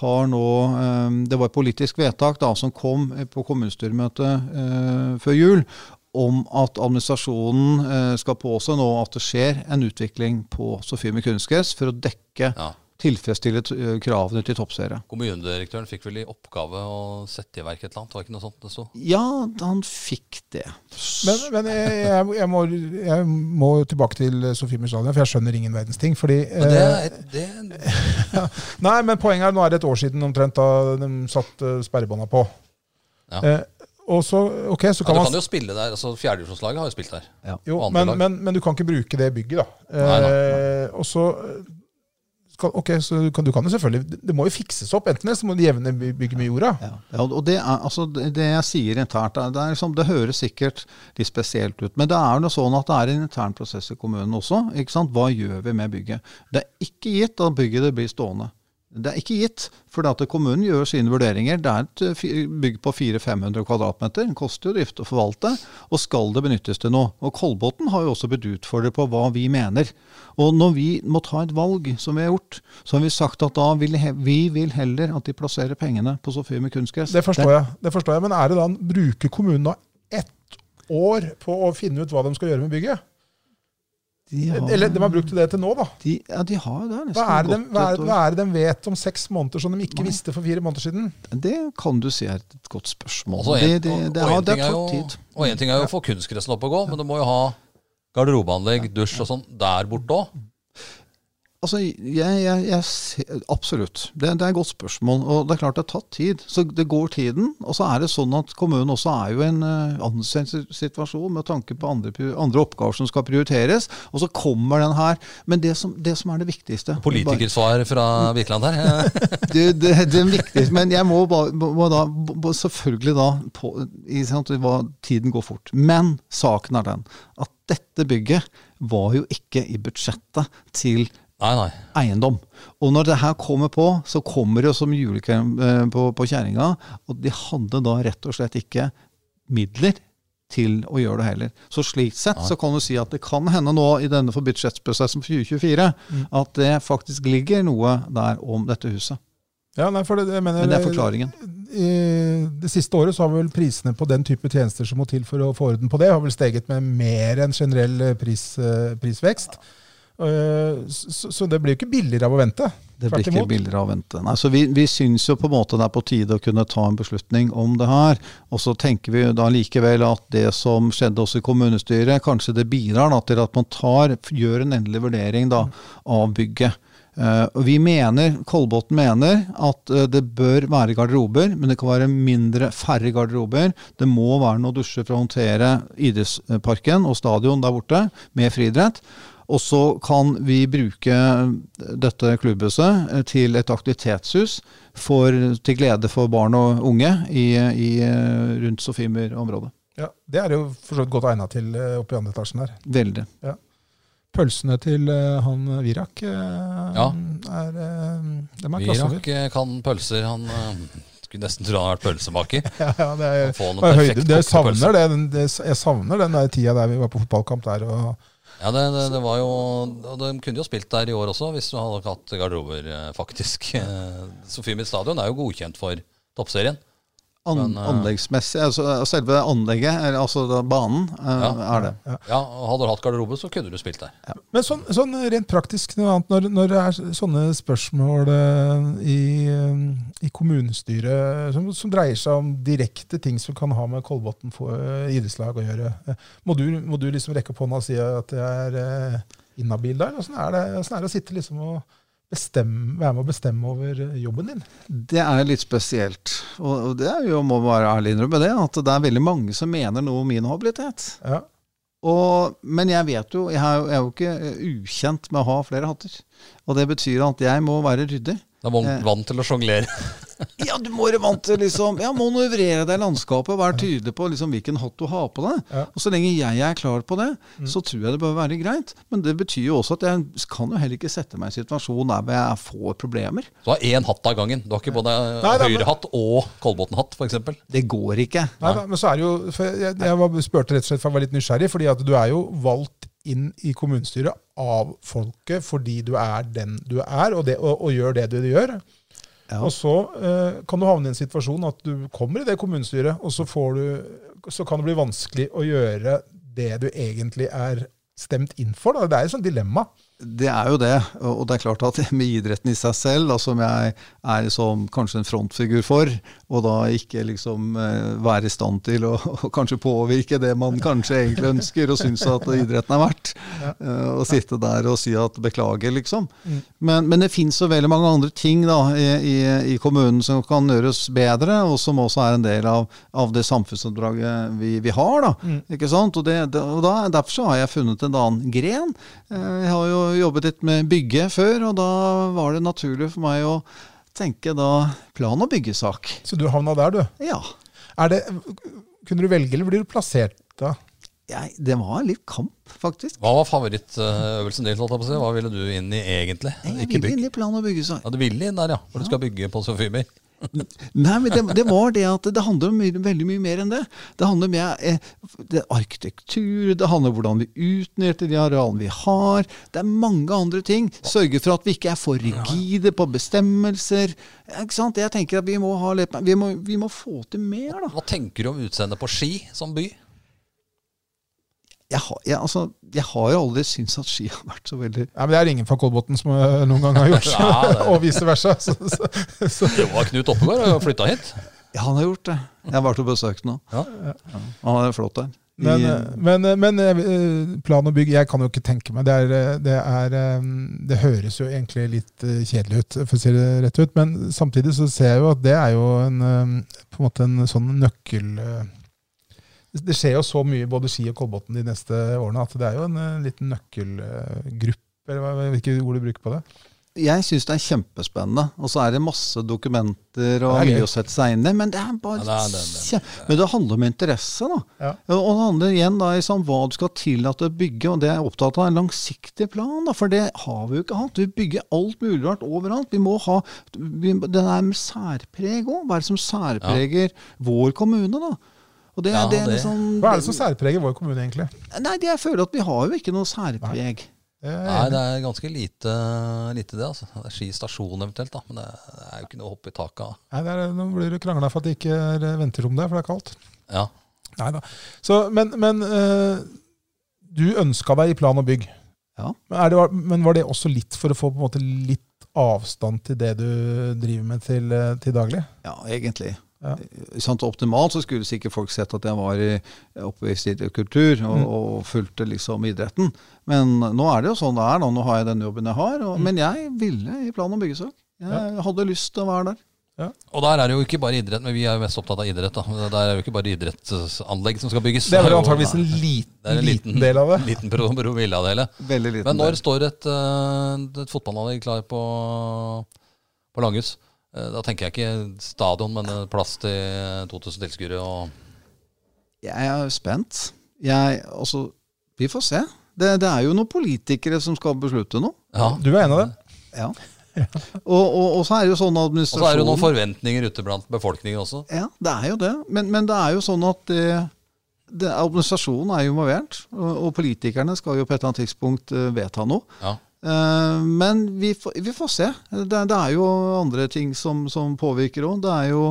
har nå eh, Det var et politisk vedtak da, som kom på kommunestyremøtet eh, før jul om at administrasjonen eh, skal påse nå at det skjer en utvikling på Sofie med kunstgress for å dekke ja tilfredsstille eh, kravene til toppserie. Kommunedirektøren fikk vel i oppgave å sette i verk et eller annet? Var det ikke noe sånt det sto? Ja, han fikk det. Men, men jeg, jeg, må, jeg, må, tilbake til Sofie stadion, for jeg skjønner ingen verdens ting. Fordi, det, er, det, er... (laughs) Nei, men poenget er nå er det et år siden omtrent da de satte sperrebånda på. Ja. Eh, og så, okay, så kan ja, du kan jo spille der. altså Fjerdedivisjonslaget har jo spilt der. Ja. Jo, men, men, men, du kan ikke bruke det bygget, da. Nei, nei. Eh, og så ok, så du kan, du kan, jo selvfølgelig Det må jo fikses opp. Enten det, så må du jevne bygge med jorda. Ja, ja og det, er, altså, det jeg sier internt, det, liksom, det høres sikkert litt spesielt ut. Men det er jo sånn at det er en intern prosess i kommunen også. ikke sant? Hva gjør vi med bygget? Det er ikke gitt at bygget blir stående. Det er ikke gitt, for at kommunen gjør sine vurderinger. Det er et eh, bygg på 400-500 kvadratmeter. Det koster jo drift å forvalte. Og skal det benyttes til noe? Og Kolbotn har jo også blitt utfordret på hva vi mener. Og når vi må ta et valg, som vi har gjort, så har vi sagt at da vil vi vil heller at de plasserer pengene på Sofie med kunstgress. Det forstår, jeg, det forstår jeg. Men er det da, bruker kommunen da ett år på å finne ut hva de skal gjøre med bygget? De har, Eller de har brukt det til nå, da. De, ja, de har det. Hva er det, de, hva, er, hva er det de vet om seks måneder som de ikke Nei. visste for fire måneder siden? Det kan du si er et godt spørsmål. Altså, en, det, det, det, det har tatt tid. Og én ting er jo å få kunstgressen opp og gå, men du må jo ha garderobeanlegg, dusj og sånn der borte òg. Altså, jeg, jeg, jeg ser, Absolutt. Det, det er et godt spørsmål. Og det er klart det har tatt tid. Så det går tiden. Og så er det sånn at kommunen også er jo i en uh, anstrengt situasjon med tanke på andre, andre, oppgaver som skal prioriteres. Og så kommer den her. Men det som, det som er det viktigste Politikersvar fra Birkeland her? (laughs) det, det, det viktigste. Men jeg må, ba, må da selvfølgelig da på, i, sant, Tiden går fort. Men saken er den at dette bygget var jo ikke i budsjettet til Nei, nei. eiendom. Og når det her kommer på, så kommer det som julekrem eh, på, på kjerringa. Og de hadde da rett og slett ikke midler til å gjøre det heller. Så slik sett så kan du si at det kan hende nå i denne for budsjettprosessen for 2024 mm. at det faktisk ligger noe der om dette huset. Ja, nei, for det, jeg mener, Men det er forklaringen. I det siste året så har vel prisene på den type tjenester som må til for å få orden på det, har vel steget med mer enn generell pris, eh, prisvekst. Eh, så det blir jo ikke billigere av å vente. Det blir ikke billigere av å vente. Nei, så vi, vi syns jo på en måte det er på tide å kunne ta en beslutning om det her. Og så tenker vi da likevel at det som skjedde også i kommunestyret, kanskje det bidrar da, til at man tar, gjør en endelig vurdering da, av bygget. Uh, og vi mener, Kolbotn mener at uh, det bør være garderober, men det kan være mindre, færre garderober. Det må være noen dusjer for å håndtere idrettsparken og stadion der borte med friidrett. Og så kan vi bruke dette klubbhuset eh, til et aktivitetshus for, til glede for barn og unge i, i eh, rundt Sofimer-området. Ja, Det er jo for så vidt godt egna til eh, oppe i andre etasjen her. Veldig. Ja. Pølsene til han Virak ja. er, de er Virak kan pølser. Han skulle nesten tro han har vært pølsemaker. (laughs) ja, ja, det er, det, det, jeg, savner det, det, jeg savner den der tida der vi var på fotballkamp der. og ja, det, det, det, var jo og De kunne jo spilt der i år også, hvis du hadde hatt garderober, eh, faktisk. Sofiemyr stadion er jo godkjent for toppserien. An, Men, uh, anleggsmessig, altså Selve anlegget, altså banen, uh, ja, er det. Ja. ja, Hadde du hatt garderobe, så kunne du spilt der. Ja. Men sånn, sånn, rent praktisk noe annet, når, når, det er sånne spørsmål uh, i, i, kommunestyret som, som, dreier seg om direkte ting som kan ha med Kolbotn idrettslag å gjøre, må du, må du, liksom rekke opp hånda og si at det er inhabil der? Åssen er, er, det å sitte liksom og bestemme, være med å bestemme over jobben din? Det er litt spesielt. Og det er jo, må være ærlig innrømme det, at det er veldig mange som mener noe om min habilitet. Ja. Og, men jeg vet jo, jeg er, jo ikke ukjent med å ha flere hatter. Og det betyr at jeg må være ryddig. Da er man eh. vant til å sjonglere. (laughs) ja, du må være vant til liksom, ja, manøvrere deg i landskapet være tydelig på liksom, hvilken hatt du har på deg. Ja. Og Så lenge jeg er klar på det, mm. så tror jeg det bør være greit. Men det betyr jo også at jeg kan jo heller ikke sette meg i en situasjon der jeg får problemer. Du har én hatt av gangen. Du har ikke både høyrehatt og Kolbotn-hatt f.eks.? Det går ikke. Nei, men så er det jo, Jeg, jeg spurte rett og slett for jeg var litt nysgjerrig, fordi at du er jo valgt inn i kommunestyret av folket fordi du er den du er, og, det, og, og gjør det du gjør. Ja. Og så eh, kan du havne i en situasjon at du kommer i det kommunestyret, og så, du, så kan det bli vanskelig å gjøre det du egentlig er stemt inn for. Da. Det er et sånt dilemma. Det er jo det. Og det er klart at (laughs) med idretten i seg selv, da, som jeg er som kanskje en frontfigur for, og da ikke liksom eh, være i stand til å, (laughs) kanskje påvirke det man kanskje egentlig ønsker og syns at idretten er verdt, ja. uh, å sitte der og si at beklager, liksom. Mm. Men, men, det fins så veldig mange andre ting da, i, i, i, kommunen som kan gjøres bedre, og som også er en del av, av det samfunnsoppdraget vi, vi har. da, mm. ikke sant? Og, det, det, og da, Derfor så har jeg funnet en annen gren. Uh, jeg har jo jobbet litt med bygge før, og da var det naturlig for meg å tenke da plan- og byggesak. Så du havna der, du? Ja. Det, kunne du velge, eller blir du plassert da? Jeg, det var litt kamp, faktisk. Hva var favorittøvelsen din? Hva ville du inn i egentlig? Jeg ville inn i plan- og byggesak. Ja, Du ville inn der, ja. Hvor ja. du skal bygge på Sofimer. Nei, men det, det, var det at det handler om mye, veldig mye mer enn det. Det handler om eh, det arkitektur, det handler om hvordan vi utnytter de arealene vi har. Det er mange andre ting. Sørge for at vi ikke er for rigide på bestemmelser. Ikke sant? Jeg tenker at vi må, ha, vi må, vi må få til mer. da. Hva tenker du om utseendet på Ski som by? Jeg, har, jeg, altså, jeg har jo aldri syntes at ski har vært så veldig Ja, Men det er ingen fra Kolbotn som noen gang har gjort (laughs) ja, og vice versa. Så, så, så. Det var Knut Oppegård har flytta hit. Ja, han har gjort det. Jeg har vært og besøkt ham nå. Ja. Ja, han er flott der. Men, eh, men, eh, men eh, plan og bygg, jeg kan jo ikke tenke meg Det, er, eh, det, er, eh, det høres jo egentlig litt eh, kjedelig ut, for å si det rett ut. Men samtidig så ser jeg jo at det er jo en, eh, på en måte en sånn nøkkel eh, Det skjer jo så mye både Ski og Kolbotn de neste årene at det er jo en en liten nøkkelgruppe. Eller hva- hvilke ord du bruker på det? Jeg syns det er kjempespennende. Og så er det masse dokumenter og mye å sette seg inn i. Men det er bare Ja, det er- det er- det er- Men det handler om interesse, da. Ja. Og det handler igjen da i sånn hva du skal tillate å bygge, og det er jeg opptatt av en langsiktig plan. da, For det har vi jo ikke hatt. Vi bygger alt mulig rart overalt. Vi må ha vi, Det er med særpreg òg. Hva er det som særpreger vår kommune, da? Og det, Ja, det er det- Sånn, Hva er det som særpreger vår kommune, egentlig? Nei, jeg føler at vi har jo ikke noe særpreg. Det Nei, det er ganske lite, lite det. altså. Det er Ski stasjon eventuelt, da. Men det er jo ikke noe å hoppe i taket av. Nei, det er, nå blir du krangla for at det ikke er eh, venterom der, for det er kaldt. Ja. Nei da. Så, men men øh, du ønska deg i plan og bygg. Ja. Men, er det, men var det også litt for å få på en måte litt avstand til det du driver med til, eh, til daglig? Ja, egentlig. Ja. Sånn, optimalt så skulle sikkert folk sett at jeg var i, oppvist i kultur og, Mm. og fulgte liksom idretten. Men nå er det jo sånn det er. Nå, Nå har jeg den jobben jeg har. Og, Men jeg ville i plan- og byggesak. Jeg hadde lyst til å være der. Og der er det jo ikke bare idrett, men vi er jo mest opptatt av idrett. da. Der er det jo ikke bare idrettsanlegg som skal bygges. Det er vel antageligvis en liten, en liten del av det. Liten pro- promille av det hele. Veldig liten. Men når del. står et, eh, et fotballanlegg klar på, på Langhus? Eh, Da tenker jeg ikke stadion, men eh, plass til 2000 tilskuere. og Jeg er spent. Jeg, altså, vi får se. Det, det er jo noen politikere som skal beslutte noe. ja. Du er en av dem? Ja. Og, og, og så er det jo sånn Og så er det jo noen forventninger ute blant befolkningen også. Ja, det er jo det. Men, men det er jo sånn at det, det, administrasjonen er jo involvert. Og, og politikerne skal jo på et eller annet tidspunkt eh, vedta noe. Ja. Eh, men vi, får- vi får se. Det, det er jo andre ting som, som påvirker òg. Det er jo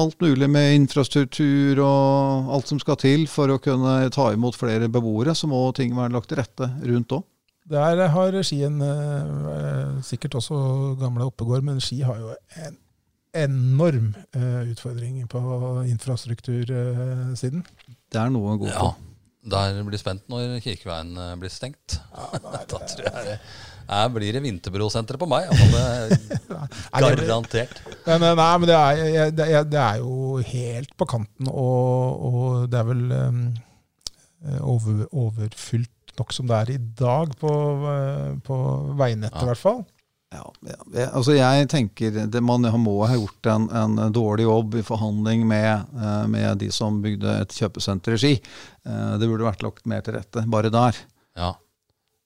alt mulig med infrastruktur og alt som skal til for å kunne ta imot flere beboere. Så må ting være lagt til rette rundt òg. Der har skien eh, sikkert også gamle Oppegård, men ski har jo en enorm eh, utfordring på infrastruktursiden. Det er noe å gå på. ja. Der blir spent når Kirkeveien eh, blir stengt. (laughs) da tror jeg det her blir det Vinterbrosenteret på meg. Altså det er (laughs) garantert. Men, nei, men det er, det, er, det er jo helt på kanten, og, og det er vel um, over, overfylt nok som det er i dag på, eh, på veinettet, Ja. i hvert fall. Ja, ja. Altså jeg tenker det, Man må ha gjort en, en dårlig jobb i forhandling med, eh, med de som bygde et kjøpesenter i Ski. Eh, det burde vært lagt mer til rette, bare der. Ja.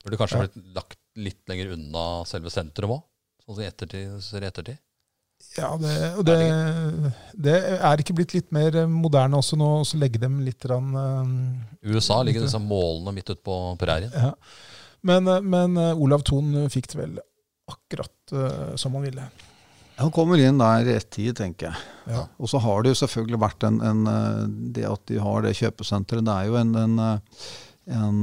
Burde kanskje blitt lagt litt lenger unna selve senteret òg, sånn som i ettertid. ser ettertid. Ja, det, og det, det er ikke blitt litt mer moderne også nå, å legge dem litt rann, eh, USA ligger disse målene midt ute på prærien. Ja. Men, men Olav Thon fikk det vel akkurat uh, som han ville. Han kommer inn der i rett tid, tenker jeg. Ja. Og så har det jo selvfølgelig vært en, en, eh, det at de har det kjøpesenteret. Det er jo en, en, eh, en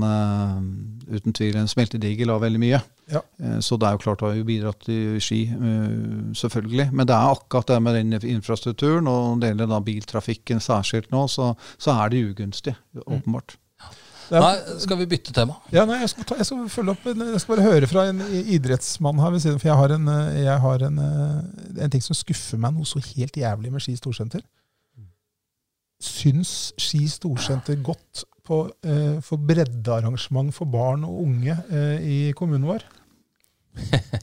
uten tvil en smeltedigel av veldig mye. Ja. Så det er jo klart det har jo bidratt til Ski, selvfølgelig. Men det er akkurat det med den infrastrukturen, og deler av biltrafikken særskilt nå, så, så er det ugunstig, åpenbart. Det er- Nei, skal vi bytte tema? Ja, nei, jeg skal, ta, jeg skal følge opp, jeg skal bare høre fra en idrettsmann her ved siden, for jeg har, en, eh, jeg har en, eh, en ting som skuffer meg noe så helt jævlig med Ski storsenter. Syns Ski storsenter godt på, eh, for breddearrangement for barn og unge eh, i kommunen vår? (laughs)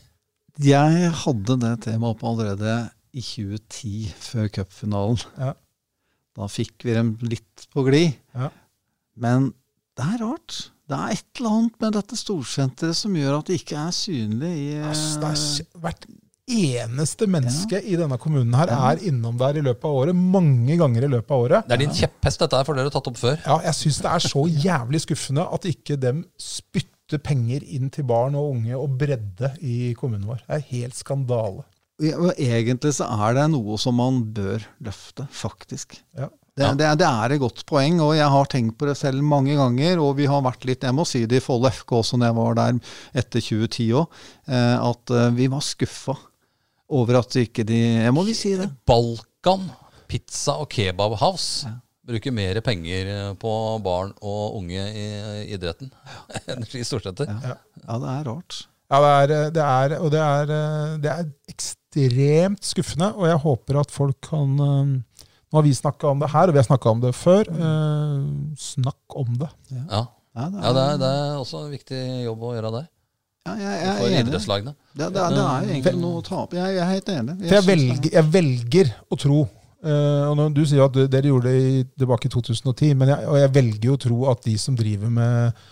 Jeg hadde det temaet oppe allerede i 2010, før cupfinalen. Ja. Da fikk vi dem litt på glid. Ja. Men det er rart. Det er et eller annet med dette storsenteret som gjør at det ikke er synlig i Altså, det hvert eneste menneske i denne kommunen her Ja. er innom der i løpet av året, mange ganger i løpet av året. Det er din kjepphest, dette her, for dere har tatt opp før. Ja, jeg syns det er så jævlig skuffende at ikke dem spytter penger inn til barn og unge og bredde i kommunen vår. Det er helt skandale. Ja, Egentlig så er det noe som man bør løfte, faktisk. Ja. Det, Ja. det, det er et godt poeng, og jeg har tenkt på det selv mange ganger. Og vi har vært litt, jeg må si det i Follo FK også når jeg var der etter 2010 òg, at eh, vi var skuffa over at ikke de Jeg må vi si det. Balkan pizza og kebab house. bruker mer penger eh, på barn og unge i idretten (laughs) enn i storsetter. Ja. ja, det er rart. Ja, det er, det er, og det er, det er ekstremt skuffende, og jeg håper at folk kan eh, Nå har vi snakka om det her, og vi har snakka om det før. Eh, snakk om det. Ja. Ja, det Ja, det er, det er også en viktig jobb å gjøre der. ja, jeg, jeg For er idrettslagene. Det, det, er, det er jo egentlig noe å ta opp. Jeg, jeg er helt enig. For jeg velger, jeg velger å tro eh, og når Du sier at dere gjorde det i, tilbake i 2010, men jeg, og jeg velger jo å tro at de som driver med,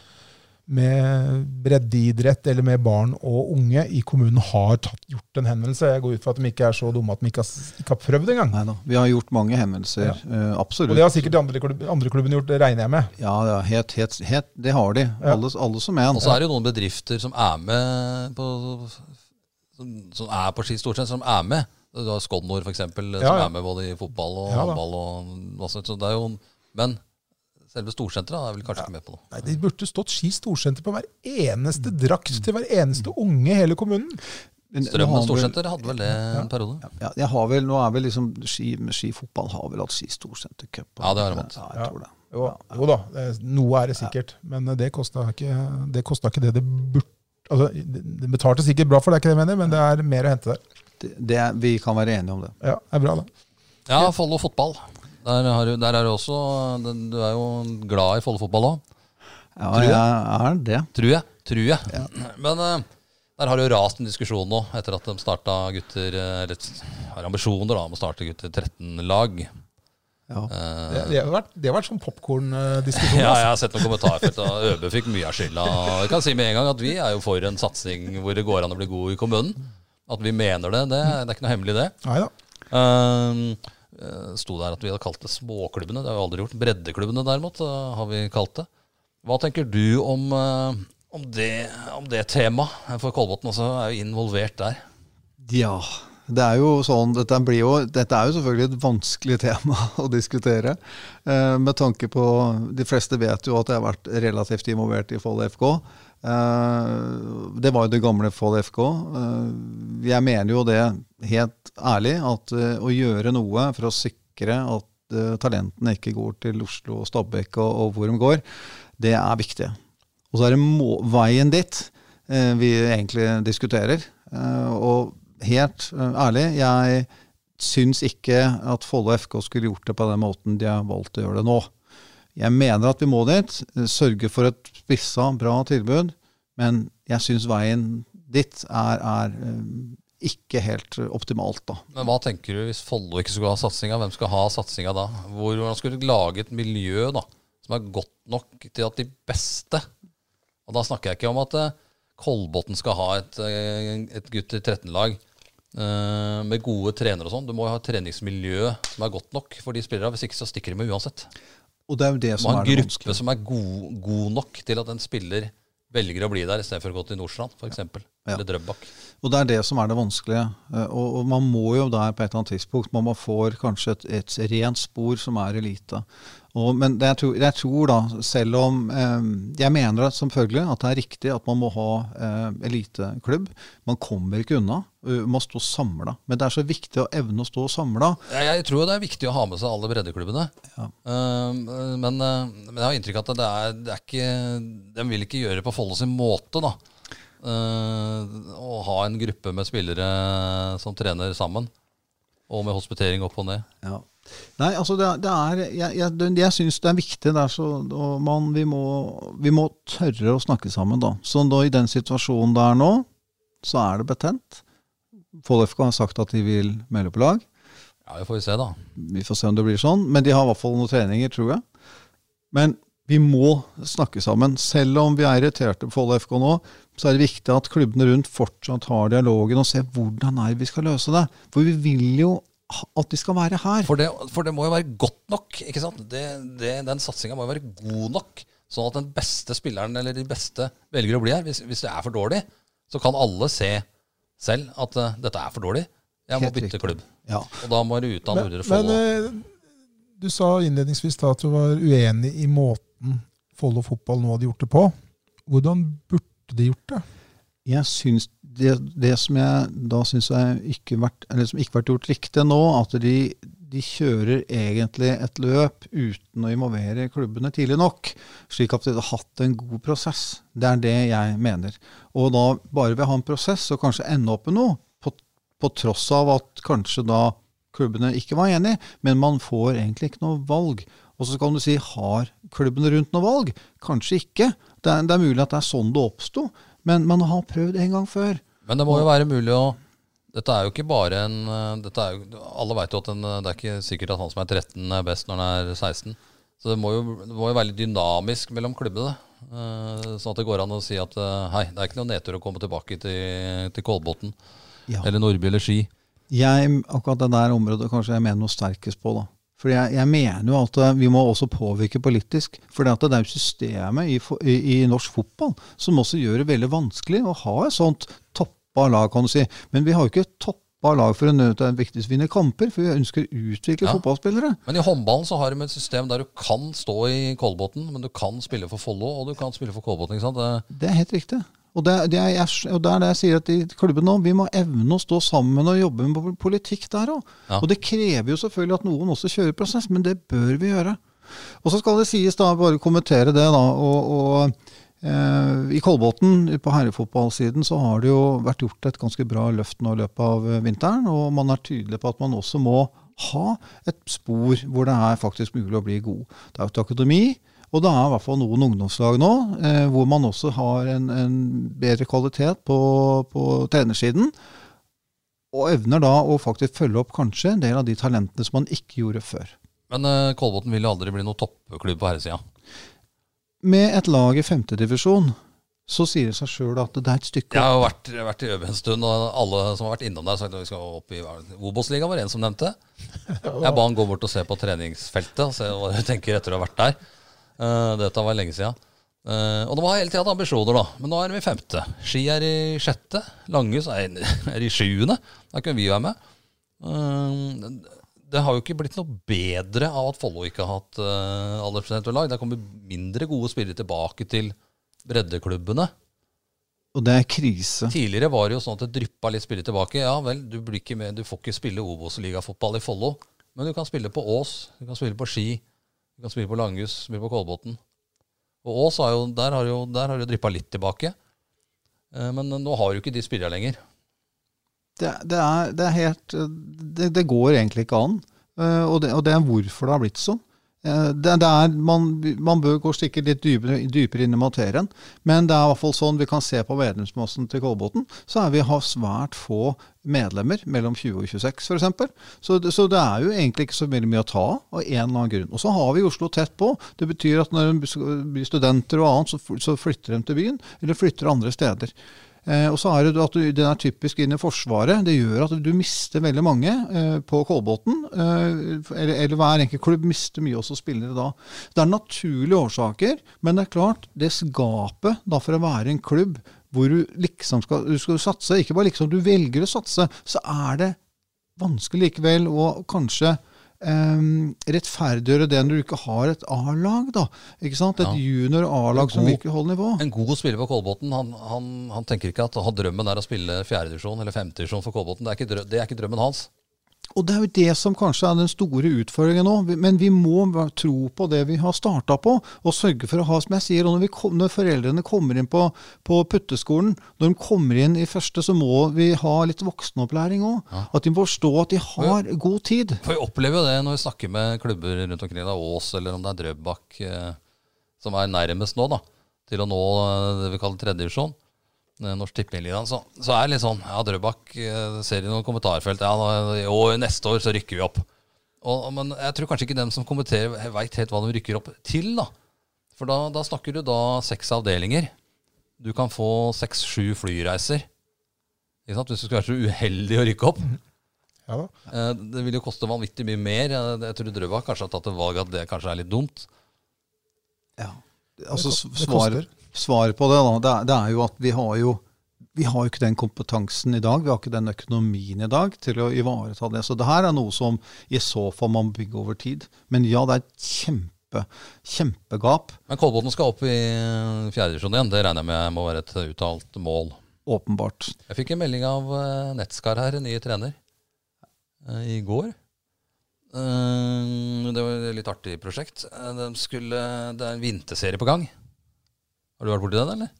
med breddeidrett eller med barn og unge i kommunen, har tatt, gjort en henvendelse. Jeg går ut fra at de ikke er så dumme at de ikke har, ikke har prøvd engang. Vi har gjort mange henvendelser. Ja. Uh, absolutt. Og det har sikkert de andre, klubb, andre klubbene gjort, det regner jeg med. Ja, ja het, het, het, det har de. Ja. Alle, alle som er. Og så er det jo noen bedrifter som er med på Som, som er på Ski sett som er med. Du har Skodnor f.eks., som Ja, som er med både i fotball og Ja håndball. og masse, så det er jo, Men selve storsenteret er vel kanskje ikke med på noe. Nei, Det burde stått Ski Storsenter på hver eneste drakt til hver eneste unge i hele kommunen. Men Strømmen storsenter hadde vel det en periode. Ja, jeg har vel, nå er vel liksom ski, skifotball har vel hatt Ski Storsentercup. Ja, det har de hatt. Ja, Ja. jeg tror det. Jo, jo da, det- noe er det sikkert, men det kosta ikke, det ikke det det burde altså, Det betalte sikkert bra for det, er ikke det jeg mener, men det er mer å hente der. Det, det, er- vi kan være enige om det. Ja, det er bra, da. Ja, Follo fotball. Der, har du, der er du også Du er jo glad i Follo fotball òg, Ja, Tror jeg. jeg er det. tror jeg. Tror jeg. (clears throat) Men uh, der har det jo rast en diskusjon nå, etter at de starta gutter eh, Eller har ambisjoner da, om å starte gutter 13-lag. Ja. Det, det, har, vært, det har vært sånn popkorn-diskusjon. Ja, jeg altså. har sett noen kommentarfelt, og Øbe fikk mye av skylda. Jeg kan si med en gang at vi er jo for en satsing hvor det går an å bli god i kommunen. At vi mener det, det, det er ikke noe hemmelig, det. Nei da. Uh, sto der at vi hadde kalt det småklubbene. Det har vi aldri gjort. Breddeklubbene derimot har vi kalt det. Hva tenker du om, uh, om, det, om det temaet? For Kolbotn også er jo involvert der. Ja. Det er jo sånn, dette, jo, dette er jo selvfølgelig et vanskelig tema (laughs) å diskutere. Eh, med tanke på De fleste vet jo at jeg har vært relativt involvert i Fold FK. Eh, det var jo det gamle Fold FK. Eh, jeg mener jo det helt ærlig, at eh, å gjøre noe for å sikre at talentene ikke går til Oslo og Stabekk og, og hvor de går, det er viktig. Og så er det må, veien dit vi egentlig diskuterer. Og helt ærlig, jeg syns ikke at Follo FK skulle gjort det på den måten de har valgt å gjøre det nå. Jeg mener at vi må dit, sørge for et spissa, bra tilbud, men jeg syns veien dit er, er eh, ikke helt optimalt, da. Men hva tenker du hvis Follo ikke skulle ha satsinga? Hvem skal ha satsinga da? Hvordan skulle du lage et miljø da, som er godt nok til at de beste Og da snakker jeg ikke om at eh, Kolbotn skal ha et, eh, et gutter 13-lag eh, med gode trenere og sånn. Du må jo ha et treningsmiljø som er godt nok for de spillerne. Hvis ikke så stikker de med uansett. Og det er jo det som er en gruppe som er god, god nok til at en spiller velger å bli der istedenfor å gå til Nordstrand f.eks. eksempel Ja. Eller Drøbak. Og det er det som er det vanskelige. Eh, Og, og man må jo der på et eller annet tidspunkt Man får få kanskje et, et rent spor som er elite. Og, men det, jeg, tror, jeg tror da, selv om eh, Jeg mener at selvfølgelig at det er riktig at man må ha eh, eliteklubb. Man kommer ikke unna. Uh, må stå samla. Men det er så viktig å evne å stå samla. Jeg, jeg tror det er viktig å ha med seg alle breddeklubbene. Ja. Uh, men, uh, men jeg har inntrykk av at det er, det er ikke De vil ikke gjøre det på Follo sin måte, da. Eh, å ha en gruppe med spillere som trener sammen. Og med hospitering opp og ned. Ja. Nei, altså det, det er Jeg, jeg, jeg syns det er viktig. Det er så, man, vi, må, vi må tørre å snakke sammen, da. Så da, i den situasjonen det er nå, så er det betent. Fold FK har sagt at de vil melde på lag. Ja, Vi får se, da. Vi får se om det blir sånn. Men de har i hvert fall noen treninger, tror jeg. Men vi må snakke sammen. Selv om vi er irriterte på Follo FK nå, så er det viktig at klubbene rundt fortsatt har dialogen og ser hvordan er vi skal løse det. For vi vil jo at de skal være her. For det, for det må jo være godt nok. ikke sant? Det, det, den satsinga må jo være god nok, sånn at den beste spilleren eller de beste velger å bli her. Hvis, hvis det er for dårlig, så kan alle se selv at uh, dette er for dårlig. Jeg må Helt bytte riktig. klubb. Ja. Og da må du utdanne Men, men Follo. eh, du sa innledningsvis da at du var uenig i måten Follo fotball nå hadde gjort det på. Hvordan burde de gjort det? Jeg synes det, det som jeg da syns ikke ikke vært gjort riktig nå, at de, de kjører egentlig et løp uten å involvere klubbene tidlig nok, slik at de har hatt en god prosess. Det er det jeg mener. Og da bare ved å ha en prosess og kanskje ende opp med noe, på, på tross av at kanskje da klubbene ikke var enige, men man får egentlig ikke noe valg. Og så kan du si har klubbene rundt noe valg? Kanskje ikke. Det er, det er mulig at det er sånn det oppsto, men man har prøvd en gang før. Men det må jo være mulig å Dette er jo ikke bare en jo, Alle veit jo at en, det er ikke sikkert at han som er 13 er best når han er 16. Så det må jo, det må jo være litt dynamisk mellom klubbene. eh, Sånn at det går an å si at eh, hei, det er ikke noe nedtur å komme tilbake til, til Kolbotn Ja. eller Nordby eller Ski. Jeg, akkurat det der området kanskje jeg mener noe sterkest på. da. For jeg, jeg mener jo at eh, vi må også påvirke politisk. For det er jo systemet i, i, i norsk fotball som også gjør det veldig vanskelig å ha et sånt toppa lag, kan du si. Men vi har jo ikke toppa lag for å nødvendigvis vinne kamper, for vi ønsker å utvikle Ja. fotballspillere. Men i håndballen så har de et system der du kan stå i Kolbotn, men du kan spille for Follo og du kan spille for Kolbotn. ikke sant? Det, Det er helt riktig. Og det, det, er, og det er det jeg sier at i klubben nå, vi må evne å stå sammen og jobbe med politikk der òg. Ja. Og det krever jo selvfølgelig at noen også kjører prosess, men det bør vi gjøre. Og så skal det sies, da, bare kommentere det, da. og, og eh, I Kolbotn, på herrefotballsiden, så har det jo vært gjort et ganske bra løft nå i løpet av eh, vinteren. Og man er tydelig på at man også må ha et spor hvor det er faktisk mulig å bli god. Det er jo et akademi. Og det er i hvert fall noen ungdomslag nå eh, hvor man også har en, en bedre kvalitet på, på trenersiden. Og evner da å faktisk følge opp kanskje en del av de talentene som man ikke gjorde før. men eh, Kolbotn vil jo aldri bli noen toppklubb på herresida. Med et lag i femtedivisjon så sier det seg sjøl at det er et stykke Jeg har jo vært, vært i Øve en stund, og alle som har vært innom der, har sagt at vi skal opp i Obos-ligaen, var det en som nevnte. (laughs) Jeg ba han gå bort og se på treningsfeltet og se hva de tenker etter å ha vært der. Eh, dette var lenge siden. Uh, og det var hele tida ambisjoner, da. Men nå er de i femte. Ski er i sjette. Langhus er, (laughs) er i sjuende. Da kunne vi være med. Uh, det har jo ikke blitt noe bedre av at Follo ikke har hatt uh, aldersbestemte lag. Det kommer mindre gode spillere tilbake til breddeklubbene. Og det er krise. Tidligere var det jo sånn at det dryppa litt spillere tilbake. Ja vel, du, blir ikke med, du får ikke spille Obos-ligafotball i Follo, men du kan spille på Ås, du kan spille på Ski, du kan spille på Langhus, spille på Kolbotn. Og Ås har jo, der har jo, det dryppa litt tilbake. Eh, Men nå har jo ikke de spillere lenger. Det, det, er, det er helt det, det går egentlig ikke an. Eh, og, det, og det er hvorfor det har blitt sånn. Eh, Det, det er, man, man bør gå sikkert litt dypere, dypere inn i materien, men det er i hvert fall sånn vi kan se på medlemsmassen til Kolbotn, så er vi har svært få medlemmer mellom 20 og 26 f.eks. Så, så det er jo egentlig ikke så veldig mye å ta av en eller annen grunn. Og så har vi Oslo tett på. Det betyr at når det blir studenter og annet, så, så flytter de til byen, eller flytter andre steder. Eh, og så er det at du, Den er typisk inn i Forsvaret. Det gjør at du mister veldig mange eh, på Kolbotn. Eh, eller, eller hver enkelt klubb mister mye også spillere da. Det er naturlige årsaker, men det er klart, det skapet da for å være en klubb hvor du liksom skal, du skal satse, ikke bare liksom du velger å satse, så er det vanskelig likevel å kanskje Um, rettferdiggjøre det når du ikke har et A-lag. da, ikke sant? Et Ja. junior A-lag som virkelig holder nivå. En god spiller på Kolbotn, han, han, han tenker ikke at han drømmen er å spille fjerdedivisjon eller femtedivisjon for Kolbotn. Det, ikke det er ikke drømmen hans. Og det er jo det som kanskje er den store utfordringen nå. Men vi må tro på det vi har starta på, og sørge for å ha, som jeg sier, og når, vi kom, når foreldrene kommer inn på, på putteskolen, når de kommer inn i første, så må vi ha litt voksenopplæring òg. At de må forstå at de har god tid. For vi opplever jo det når vi snakker med klubber rundt omkring, er Ås eller om det er Drøbak, eh, som er nærmest nå da, til å nå eh, det vi kaller tredjedivisjon. Norsk Tippeligaen, så, så er det litt sånn Ja, Drøbak eh, ser i noen kommentarfelt Ja, nå- i neste år så rykker vi opp. Og, men jeg tror kanskje ikke dem som kommenterer, veit helt hva de rykker opp til, da. For da, da snakker du da seks avdelinger. Du kan få seks-sju flyreiser. Ikke sant? Hvis du skulle være så uheldig å rykke opp. Ja da. Eh, Det vil jo koste vanvittig mye mer. Eh, Jeg tror Drøbak kanskje har tatt et valg at det kanskje er litt dumt. Ja. Altså, svaret, svaret på det, da, det er, jo at vi har jo vi har jo ikke den kompetansen i dag, vi har ikke den økonomien i dag til å ivareta det. Så det her er noe som i så fall man bygger over tid. Men ja, det er et kjempe, kjempegap, Men Kolbotn skal opp i fjerdedivisjon igjen. Det regner jeg med må være et uttalt mål. åpenbart. Jeg fikk en melding av eh, Netskar her, nye trener, eh, i går. Eh, det var et litt artig prosjekt. De skulle, det er en vinterserie på gang. Har du vært borti den, eller?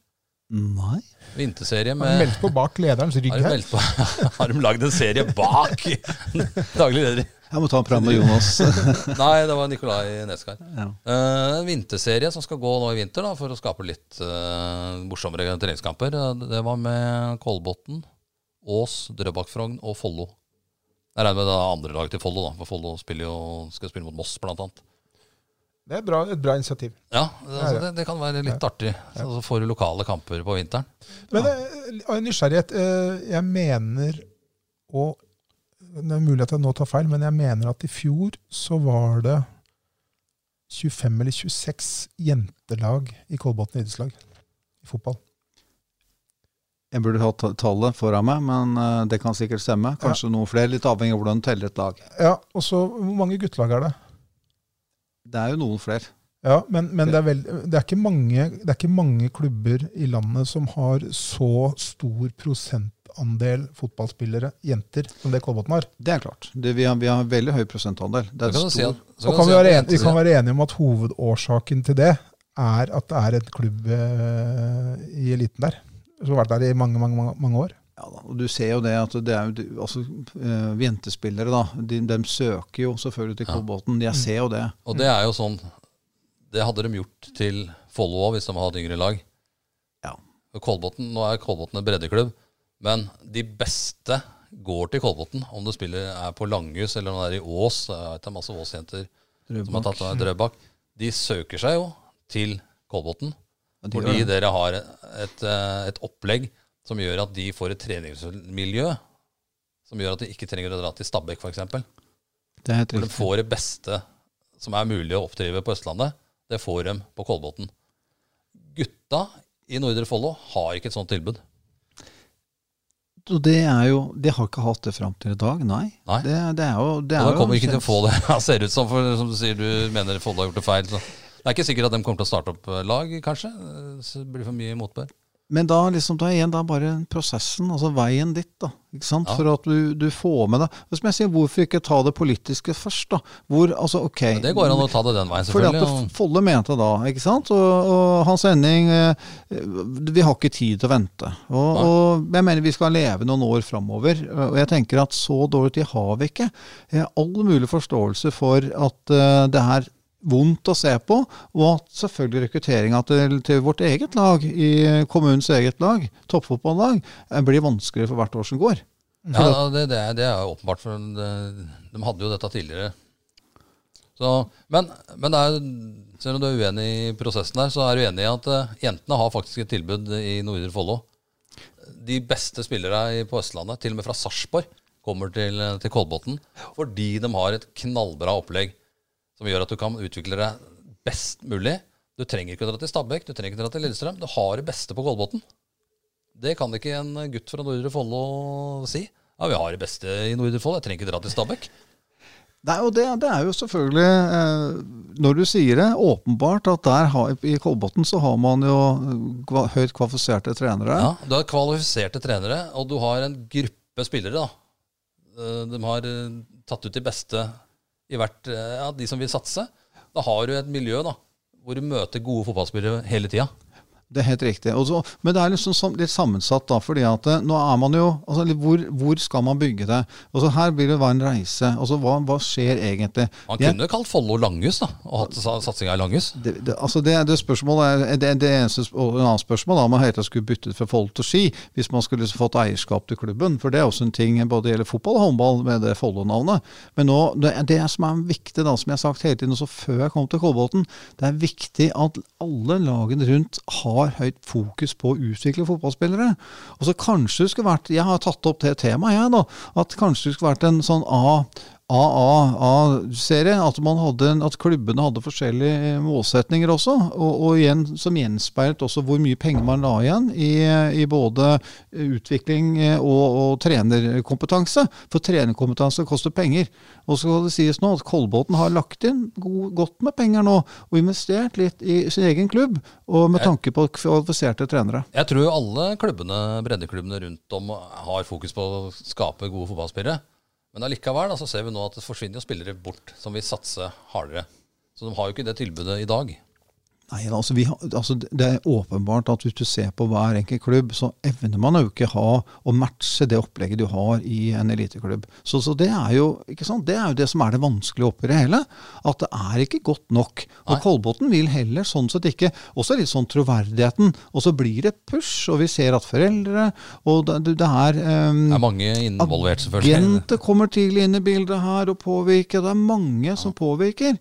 Nei. Vinterserie med Har de meldt på bak lederens rygg Har her. meldt på, (laughs) har de lagd en serie bak (laughs) daglig leder? Jeg må ta en prat med Jonas. (laughs) Nei, det var Nikolai Neskar. ja. Eh, en vinterserie som skal gå nå i vinter da, for å skape litt uh, morsommere treningskamper. Eh, Det var med Kolbotn, Ås, Drøbak-Frogn og Follo. Jeg regner med det er andre lag til Follo, da, for Follo skal spille mot Moss blant annet. Det er bra, et bra initiativ. Ja, det, altså, Ja, ja. det, det kan være litt artig. Så så får du lokale kamper på vinteren. Men eh, av nysgjerrighet eh, Jeg mener og Det er mulig at jeg nå tar feil, men jeg mener at i fjor så var det 25 eller 26 jentelag i Kolbotn idrettslag i fotball. Jeg burde ha tallet foran meg, men eh, det kan sikkert stemme. Kanskje noen flere, litt avhengig av hvordan du teller et lag. Ja, og så Hvor mange guttelag er det? Det er jo noen flere. Ja, men, men det, er veld, det, er ikke mange, det er ikke mange klubber i landet som har så stor prosentandel fotballspillere, jenter, som det Kolbotn har. Det er klart. Det, vi, har, vi har veldig høy prosentandel. Det er kan du si at, kan Og kan kan vi, være en, vi kan være enige om at hovedårsaken til det er at det er en klubb eh, i eliten der. Som har vært der i mange, mange, mange, mange år. Ja, da. Og du ser jo det at det er jo altså, uh, jentespillere, da. De, de søker jo selvfølgelig til. Kolbotn. Jeg ser jo det. Og det er jo sånn Det hadde de gjort til Follo òg, hvis de hadde hatt yngre lag. Ja. Kolbotn, Nå er Kolbotn en breddeklubb, men de beste går til Kolbotn. Om du spiller er på Langhus eller om det er i Ås. Jeg vet det er masse Ås-jenter som har tatt av Drøbak. De søker seg jo til Kolbotn. De Fordi dere har et, eh, et opplegg som gjør at de får et treningsmiljø som gjør at de ikke trenger å dra til Stabekk f.eks. De får det beste som er mulig å oppdrive på Østlandet. Det får de på Kolbotn. Gutta i Nordre Follo har ikke et sånt tilbud. Det er jo De har ikke hatt det fram til i dag, nei. Nei. Det, det er jo det er Og de jo kommer ikke til å få det. (laughs) Det ser ut som, for som du sier, du mener Follo har gjort det feil. Så. Det er ikke sikkert at de kommer til å starte opp eh, lag, kanskje. Eh, Så det blir for mye motbør. Men da liksom, da igjen, da er bare prosessen, altså veien ditt, da. Ikke sant? Ja. For at du, du får med deg Og Som jeg sier, hvorfor ikke ta det politiske først, da? Hvor, altså, ok Ja, det går an å ta det den veien, selvfølgelig. Fordi at det Folle mente da, ikke sant? Og, og Hans Henning eh, Vi har ikke tid til å vente. Og, og jeg mener vi skal leve noen år framover. Og jeg tenker at så dårlig tid har vi ikke. Jeg har all mulig forståelse for at eh, det er vondt å se på, og at selvfølgelig rekrutteringa til, til vårt eget lag, i kommunens eget lag, toppfotballag, eh, blir vanskeligere for hvert år som går. Ja, det, det, er, det er åpenbart, for de, de hadde jo dette tidligere. Så, men, men det er, selv om du er uenig i prosessen der, så er du enig i at uh, jentene har faktisk et tilbud i Nordre Follo. De beste spillere på Østlandet, til og med fra Sarpsborg, kommer til, til Kolbotn fordi de har et knallbra opplegg som gjør at du kan utvikle deg best mulig. Du trenger ikke å dra til Stabekk, du trenger ikke å dra til Lillestrøm. Du har det beste på Kolbotn. Det kan ikke en gutt fra Nordre Follo si. Ja, vi har det beste i Nordre Follo, jeg trenger ikke dra til Stabekk. Nei, og det, det er jo selvfølgelig, eh, når du sier det, åpenbart at der har, i Kolbotn så har man jo kva, høyt kvalifiserte trenere. Ja, Du har kvalifiserte trenere, og du har en gruppe spillere. da. Eh, De har eh, tatt ut de beste hvert eh, Ja, de som vil satse. Da har du et miljø da, hvor du møter gode fotballspillere hele tida. Det er helt riktig. Også, men det er liksom litt sammensatt, da, fordi at eh, nå er man jo altså, hvor, hvor skal man bygge det? Altså, her vil det være en reise. Altså, hva, hva skjer egentlig? Man Jeg- kunne kalt Follo Langhus da, og hatt sa- satsinga i Langhus. Det, det, altså det, det spørsmålet er, det, det eneste og en annen spørsmål da, om man helt tatt skulle byttet fra Follo til Ski, hvis man skulle fått eierskap til klubben. For det er også en ting både gjelder fotball og håndball med det Follo-navnet. Men nå, det, det som er viktig, da, som jeg har sagt hele tiden, også før jeg kom til Kolbotn, det er viktig at alle lagene rundt har høyt fokus på å utvikle fotballspillere. Og så kanskje det skulle vært, Jeg har tatt opp det temaet, jeg, da. At kanskje det skulle vært en sånn A AA-serie. At, man at klubbene hadde forskjellige målsetninger også. Og, og igjen, som gjenspeilet også hvor mye penger man la igjen i, i både utvikling og, og trenerkompetanse. For trenerkompetanse koster penger. Og så skal det sies nå at Kolbotn har lagt inn god, godt med penger nå, og investert litt i sin egen klubb, og med tanke på kvalifiserte trenere. Jeg tror alle klubbene, breddeklubbene rundt om har fokus på å skape gode fotballspillere. Men allikevel så ser vi nå at det forsvinner jo spillere bort som vil satse hardere. Så de har jo ikke det tilbudet i dag. Nei, altså, vi, har- altså Det er åpenbart at hvis du ser på hver enkelt klubb, så evner man jo ikke ha å matche det opplegget du har i en eliteklubb. Så, så det, er jo, det er jo det som er det vanskelige oppi det hele. At det er ikke godt nok. Og. Kolbotn vil heller sånn sett ikke Også litt sånn troverdigheten. Og så blir det push, og vi ser at foreldre Og det, det er um, Det er mange involvert, selvfølgelig. Agenter kommer tidlig inn i bildet her og påvirker. Det er mange som påvirker.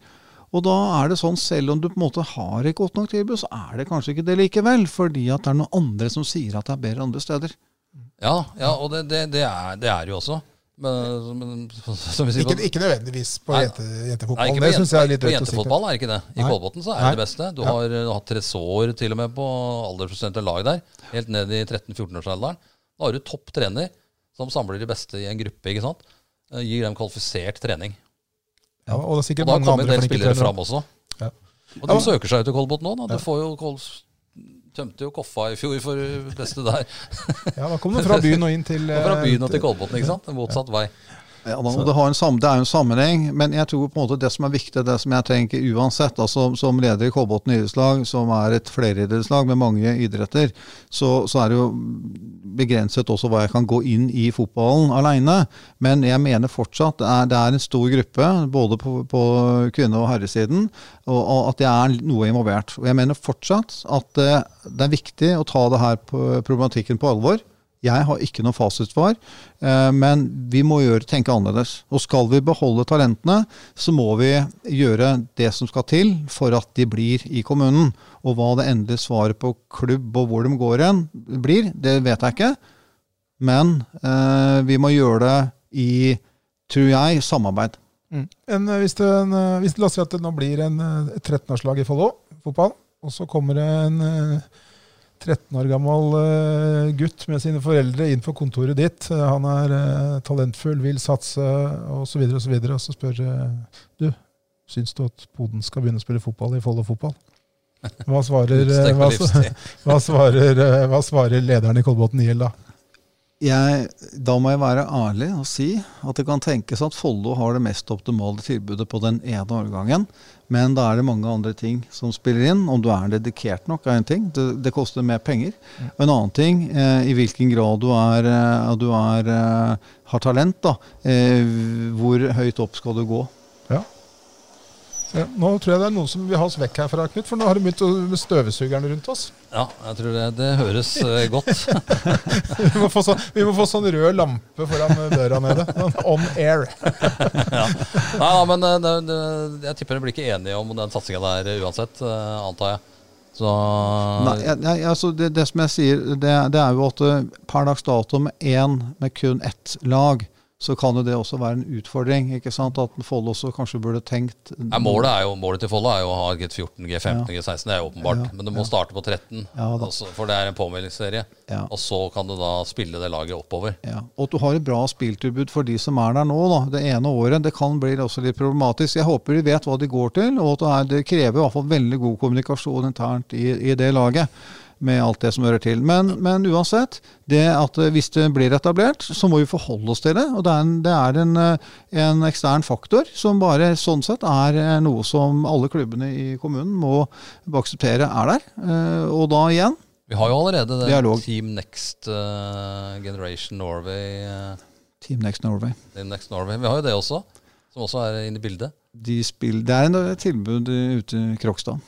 Og da er det sånn, selv om du på en måte har et godt nok tilbud, så er det kanskje ikke det likevel. Fordi at det er noen andre som sier at det er bedre andre steder. Ja, ja og det, det, det, er, det er jo også. Men, men som vi sier Ikke, ikke nødvendigvis på Nei. jente, Nei, jentefotballen. ikke Det på, syns jeg er litt rødt å si. jentefotball er ikke det. I Nei. Kolbotn så er det det beste. Du Ja. har hatt Tresor til og med på aldersbestemte lag der. Helt ned i 13-14-årsalderen. Da har du topp trener som samler de beste i en gruppe. ikke sant? Eh, Gir dem kvalifisert trening. Ja, og det Og da kommer en del spillere fram også. Ja. Og de Ja. søker seg ut til Kolbotn nå. Da. Du får jo Kol tømte jo Koffa i fjor for beste der. Ja, da kom du fra byen og inn til (laughs) fra eh, byen og til Kolbotn, ikke sant? En motsatt vei. Ja, det, sam, det er jo en sammenheng, men jeg tror på en måte det som er viktig, det som jeg tenker uansett, da, som, leder i Kolbotn idrettslag, som er et fleridrettslag med mange idretter, så, så er det jo begrenset også hva jeg kan gå inn i fotballen alene. Men jeg mener fortsatt det er, det er en stor gruppe, både på, på kvinne- og herresiden, og, og at det er noe involvert. Og jeg mener fortsatt at det, det er viktig å ta det her på, problematikken på alvor. Jeg har ikke noe fasitsvar, eh, men vi må gjøre, tenke annerledes. Og skal vi beholde talentene, så må vi gjøre det som skal til for at de blir i kommunen. Og hva det endelige svaret på klubb og hvor de går hen blir, det vet jeg ikke. Men eh, vi må gjøre det i, tror jeg, samarbeid. Mm. En, eh, hvis, det, en, hvis det, La oss si at det nå blir en, eh, et 13-årslag i Follo fotball, og så kommer det en eh, 13 år gammel eh, gutt med sine foreldre inn på kontoret ditt. Eh, Han er eh, talentfull, vil satse osv., og, så videre, og så spør du syns du at Poden skal begynne å spille fotball i Follo fotball. Hva svarer, hva, (laughs) hva, svarer, hva svarer lederen i Kolbotn IL da? Jeg, da må jeg være ærlig og si at det kan tenkes at Follo har det mest optimale tilbudet på den ene årgangen, men da er det mange andre ting som spiller inn. Om du er dedikert nok, er en ting. Det, det koster mer penger. Og en annen ting, eh, i hvilken grad du, er, eh, du er, eh, har talent. da. Eh, hvor høyt opp skal du gå? Ja. Nå tror jeg det er noen som vil ha oss vekk herfra, Knut, for nå har det begynt å- med støvsugeren rundt oss. Ja, jeg tror det, det høres eh, godt. (laughs) Vi må få sånn, vi må få sånn rød lampe foran døra nede. Sånn On air. (laughs) ja. Nei, ja, men eh, det, det, jeg tipper de blir ikke enige om den satsinga der eh, uansett, eh, antar jeg. Så Nei, jeg, jeg, altså det, det som jeg sier, det, det er jo at eh, per dags dato med én, med kun ett lag, så kan jo det også være en utfordring. ikke sant? At Follo også kanskje burde tenkt Nei, målet, jo, målet til Follo er jo å ha G14, G15, Ja. G16. Det er jo åpenbart. Ja, Men du må ja. starte på 13, Ja, også, for det er en påmeldingsserie. Og så kan du da spille det laget oppover. Ja, og at du har et bra spilltilbud for de som er der nå. da, Det ene året. Det kan bli også litt problematisk. Jeg håper de vet hva de går til, og at det, det krever i hvert fall veldig god kommunikasjon internt i, i det laget. Med alt det som hører til. Men, men uansett, det at eh, hvis det blir etablert, så må vi forholde oss til det. Og det er en, det er en, eh, en ekstern faktor som bare sånn sett er eh, noe som alle klubbene i kommunen må akseptere er der. Og da igjen Vi har jo allerede det Dialog. Team Next Generation Norway. Team Next Norway. Team Next Norway. Vi har jo det også, som også er inne i bildet. De spiller, det er et tilbud ute i Krokstad.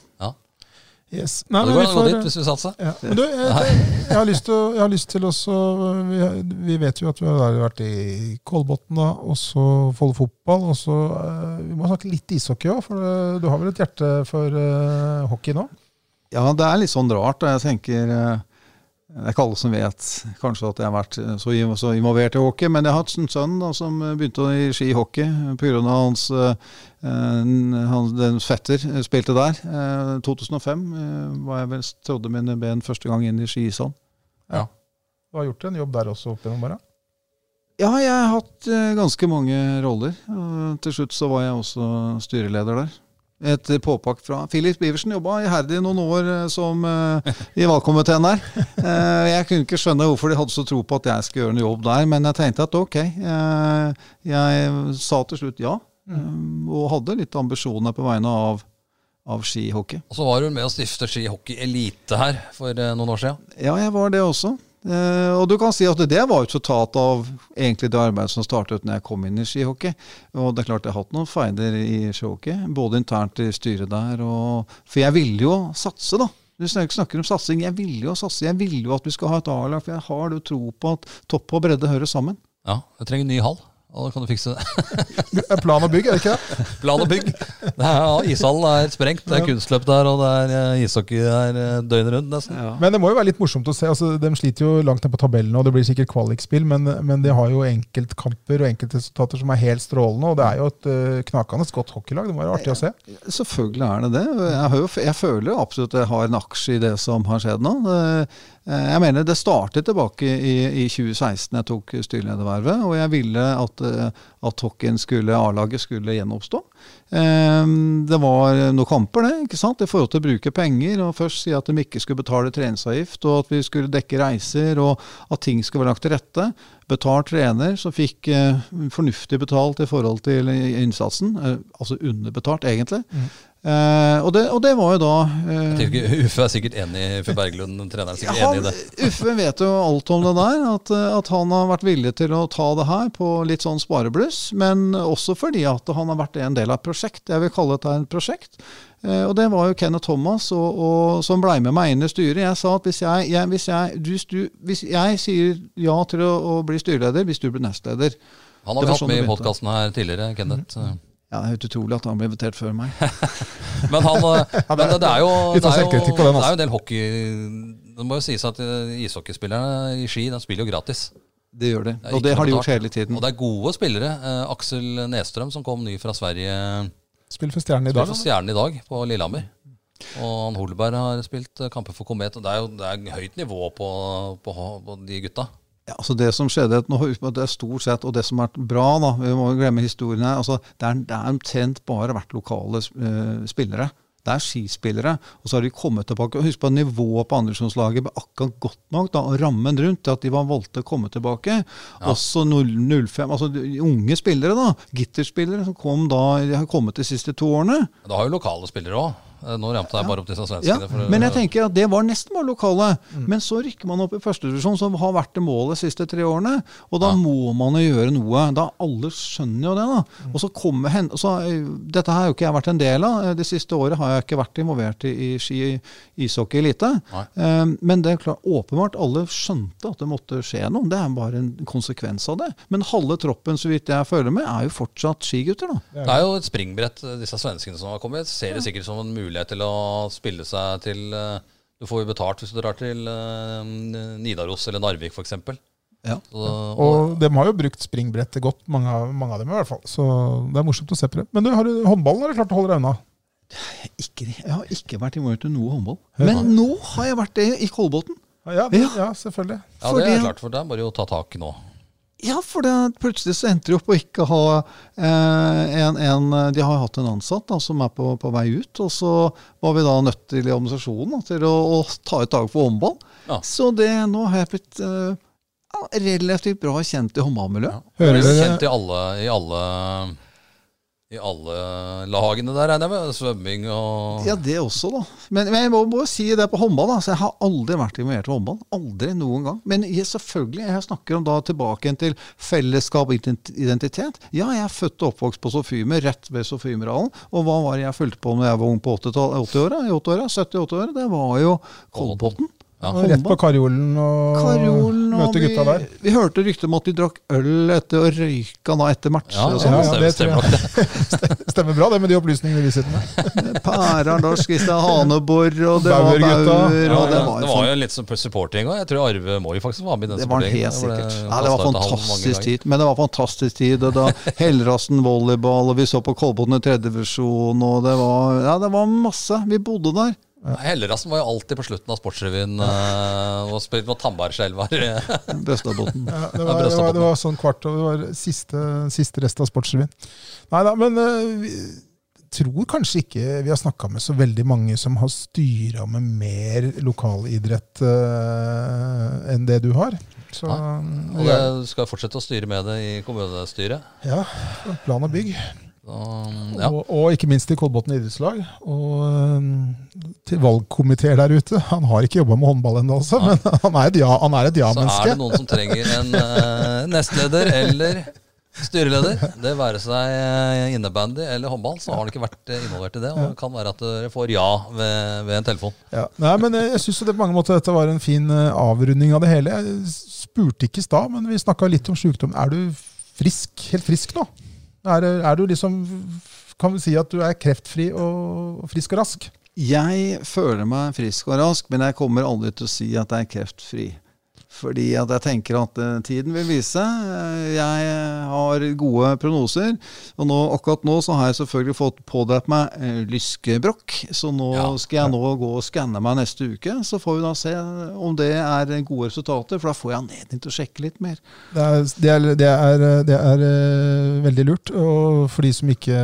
Yes. Nei, det går an å gå dit hvis vi satser. ja. men du, jeg, jeg, jeg har lyst til, jeg har lyst til også vi, vi vet jo at vi har vært i Kolbotn, da, og så Follo fotball. Og så eh, Vi må snakke litt ishockey òg, for eh, du har vel et hjerte for uh, hockey nå? Ja, det er litt sånn rart. Jeg tenker eh, Det er ikke alle som vet kanskje at jeg har vært eh, så, så involvert i hockey, men jeg har hatt en sønn da, som begynte i skihockey pga. hans eh, eh, han, den fetter eh, spilte der. Eh, 2005 eh, var jeg vel trådde mine ben første gang inn i skiishallen. Du har gjort en jobb der også opp gjennom åra? Ja, jeg har hatt eh, ganske mange roller. til slutt så var jeg også styreleder der. Et påpakk fra Philip Iversen jobba iherdig noen år eh, som uh, i valgkomiteen der. Uh, jeg kunne ikke skjønne hvorfor de hadde så tro på at jeg skulle gjøre en jobb der, men jeg tenkte at ok. Uh, jeg sa til slutt ja, um, og hadde litt ambisjoner på vegne av, av skihockey. Og så var du med å stifte Skihockey Elite her for noen år siden. Ja, jeg var det også. Eh, og du kan si at det var resultat av egentlig det arbeidet som startet når jeg kom inn i skihockey. Og det er klart jeg har hatt noen feider i skihockey, både internt i styret der og For jeg ville jo satse, da. Du snakker om satsing. Jeg ville jo satse. Jeg ville jo at vi skal ha et A-lag, for jeg har jo tro på at topp og bredde hører sammen. Ja, jeg trenger en ny hall. Og da kan du fikse det. (laughs) Plan og bygg, er det ikke det? (laughs) Plan og bygg. Det er, ja, ishallen er sprengt. Det er kunstløp der, og det er ishockey der eh, døgnet rundt, nesten. Men det må jo være litt morsomt å se. altså De sliter jo langt ned på tabellen, og det blir sikkert kvalikspill, men, men de har jo enkeltkamper og enkeltresultater som er helt strålende. Og det er jo et uh, knakende godt hockeylag. Det må være artig å se. Selvfølgelig er det det. Jeg, har jo, jeg føler jo absolutt at jeg har en aksje i det som har skjedd nå. Det, jeg mener Det startet tilbake i, i 2016 jeg tok styreledervervet, og jeg ville at, eh, at hockeyen skulle, A-laget skulle gjenoppstå. Eh, Det var noen kamper det, ikke sant, i forhold til å bruke penger. og Først si at de ikke skulle betale treningsavgift, og at vi skulle dekke reiser, og at ting skulle være lagt til rette. Betalt trener som fikk eh, fornuftig betalt i forhold til innsatsen. Eh, altså underbetalt, egentlig. Eh, og, det, og det var jo da uh, Jeg tenker Uffe er sikkert enig, Uffe Berglund, treneren, er sikkert han, enig i det. (laughs) Uffe vet jo alt om det der, at, at han har vært villig til å ta det her på litt sånn sparebluss. Men også fordi at han har vært en del av et prosjekt. Jeg vil kalle dette et prosjekt. Uh, og det var jo Kenneth Thomas og, og, som blei med meg inn i styret. Jeg sa at hvis jeg, jeg, hvis jeg, du, du, hvis jeg sier ja til å, å bli styreleder, hvis du blir nestleder Han har vi hatt sånn med i podkasten her tidligere, Kenneth. Ja, Det er helt utrolig at han ble invitert før meg. (laughs) Men, han, eh, (laughs) men det, det er jo det er jo, det er altså. jo en del hockey Det må jo sies at eh, ishockeyspillerne i Ski de spiller jo gratis. Det gjør er Og det har de gjort hele tiden. Og det er gode spillere. Eh, Aksel Nestrøm, som kom ny fra Sverige, Spill for Stjernen i spiller dag. for Stjernen i dag på Lillehammer. Og han Holberg har spilt kamper for Komet. Og det er jo det er høyt nivå på, på, på de gutta. Ja, altså Det som skjedde, nå, det er stort sett, og det som har vært bra, da, vi må glemme historien her, altså det er, det er omtrent bare vært lokale uh, spillere. Det er skispillere. Og så har de kommet tilbake. og Husk på at nivået på andredivisjonslaget ble akkurat godt nok. da, og Rammen rundt til at de var valgte å komme tilbake. Også 05 altså unge spillere, da, gitterspillere, som kom da, de har kommet de siste to årene. Da har jo lokale spillere òg. Nå ramte jeg bare opp disse svenskene. Ja, men jeg tenker at det var nesten bare lokale. Mm. Men så rykker man opp i førstedivisjon, som har vært det målet de siste tre årene. Og da Ja. må man jo gjøre noe. Da Alle skjønner jo det. da. Mm. Og så kommer hen, så, eh, Dette har jo ikke jeg vært en del av. Eh, Det siste året har jeg ikke vært involvert i, i ski ishockey elite. Eh, Men det er klart, åpenbart alle skjønte at det måtte skje noe. Det er bare en konsekvens av det. Men halve troppen, så vidt jeg føler med, er jo fortsatt skigutter. da. Det er jo et springbrett, eh, disse svenskene som har kommet. Ser det sikkert som en mulighet til å spille seg til eh, Du får jo betalt hvis du drar til eh, Nidaros eller Narvik, f.eks. Ja. Og de har jo brukt springbrettet godt, mange av, mange av dem i hvert fall. Så det er morsomt å se på det. Men du, har du håndballen har du klart å holde deg unna? Ikke, jeg har ikke vært involvert i noe håndball. Men nå har jeg vært det i Kolbotn. Ja, Ja. ja selvfølgelig. Ja, det er klart, for det er bare å ta tak nå. Ja, for det, plutselig så endte de opp å ikke ha eh, en, en De har hatt en ansatt da, som er på, på vei ut, og så var vi da nødt til i administrasjonen da, til å, å ta et dager på håndball. Ja. Så det, nå har jeg blitt eh, relativt bra kjent i håndballmiljøet. Ja. Hører Er dere- kjent i alle, i alle i alle lagene der, regner jeg med? Svømming og Ja, det også, da. Men, men jeg må jo si det på håndball. da, så Jeg har aldri vært involvert i håndball. Aldri noen gang. Men jeg, selvfølgelig, jeg snakker om da tilbake igjen til fellesskap og identitet. Ja, jeg er født og oppvokst på Sofimer, rett ved Sofiemerhallen. Og hva var det jeg fulgte på når jeg var ung på 80-tallet? 80-åra? 80-åra? 70-80-åra? Det var jo Kolbotn. Ja. Og Rett på Karjolen og Karjolen og møte vi, gutta der. vi hørte rykter om at de drakk øl etter og røyka da etter matcher. Ja, ja, sånn. ja, det stemmer, (laughs) stemmer. Stemmer bra, det med de opplysningene vi sitter med. (laughs) Pærardals, Kristian Hanebor, og det var. Bauer. Ja, det, var, det var jo litt sånn supporting òg. Jeg tror Arve Moi faktisk var med i den Det var helt sikkert. Ja, det var fantastisk tid. Men det var fantastisk tid. Og da (laughs) Hellrassen volleyball, og vi så på Kolbotn i tredje divisjon, og det var, ja, det var masse. Vi bodde der. Hellerassen var jo alltid på slutten av Sportsrevyen eh, og spilte mot Tambarskjelvar. (laughs) Brøstadbotn. Ja, det, var, det, var, det var sånn kvart over. Det var siste, siste rest av Sportsrevyen. Nei da, men eh, vi, tror kanskje ikke vi har snakka med så veldig mange som har styra med mer lokalidrett uh, enn det du har. Så, og det skal fortsette å styre med det i kommunestyret? Ja. Plan og bygg. Så, ja. og, og, ikke minst i Kolbotn idrettslag. Og um, til valgkomiteer der ute. Han har ikke jobba med håndball ennå, altså, ja. men han er et ja-menneske. Ja så er det noen som trenger en uh, (laughs) nestleder eller Styreleder, det være seg eh, innebandy eller håndball, så har han ikke vært eh, involvert i det. Og det kan være at dere får ja ved, ved en telefon. Ja. Nei, men Jeg, syns på mange måter dette var en fin avrunding av det hele. Jeg spurte ikke i stad, men vi snakka litt om sykdom. Er du frisk, helt frisk nå? Er, er, du liksom Kan vi si at du er kreftfri og frisk og rask? Jeg føler meg frisk og rask, men jeg kommer aldri til å si at jeg er kreftfri. Fordi at jeg tenker at uh, tiden vil vise. Uh, jeg har gode prognoser. Og nå, akkurat nå så har jeg selvfølgelig fått pådratt meg uh, lyskebrokk. Så nå ja. skal jeg nå gå og skanne meg neste uke. Så får vi da se om det er gode resultater, for da får jeg anledning til å sjekke litt mer. Det er, det er, det er, det er veldig lurt. Og for de som ikke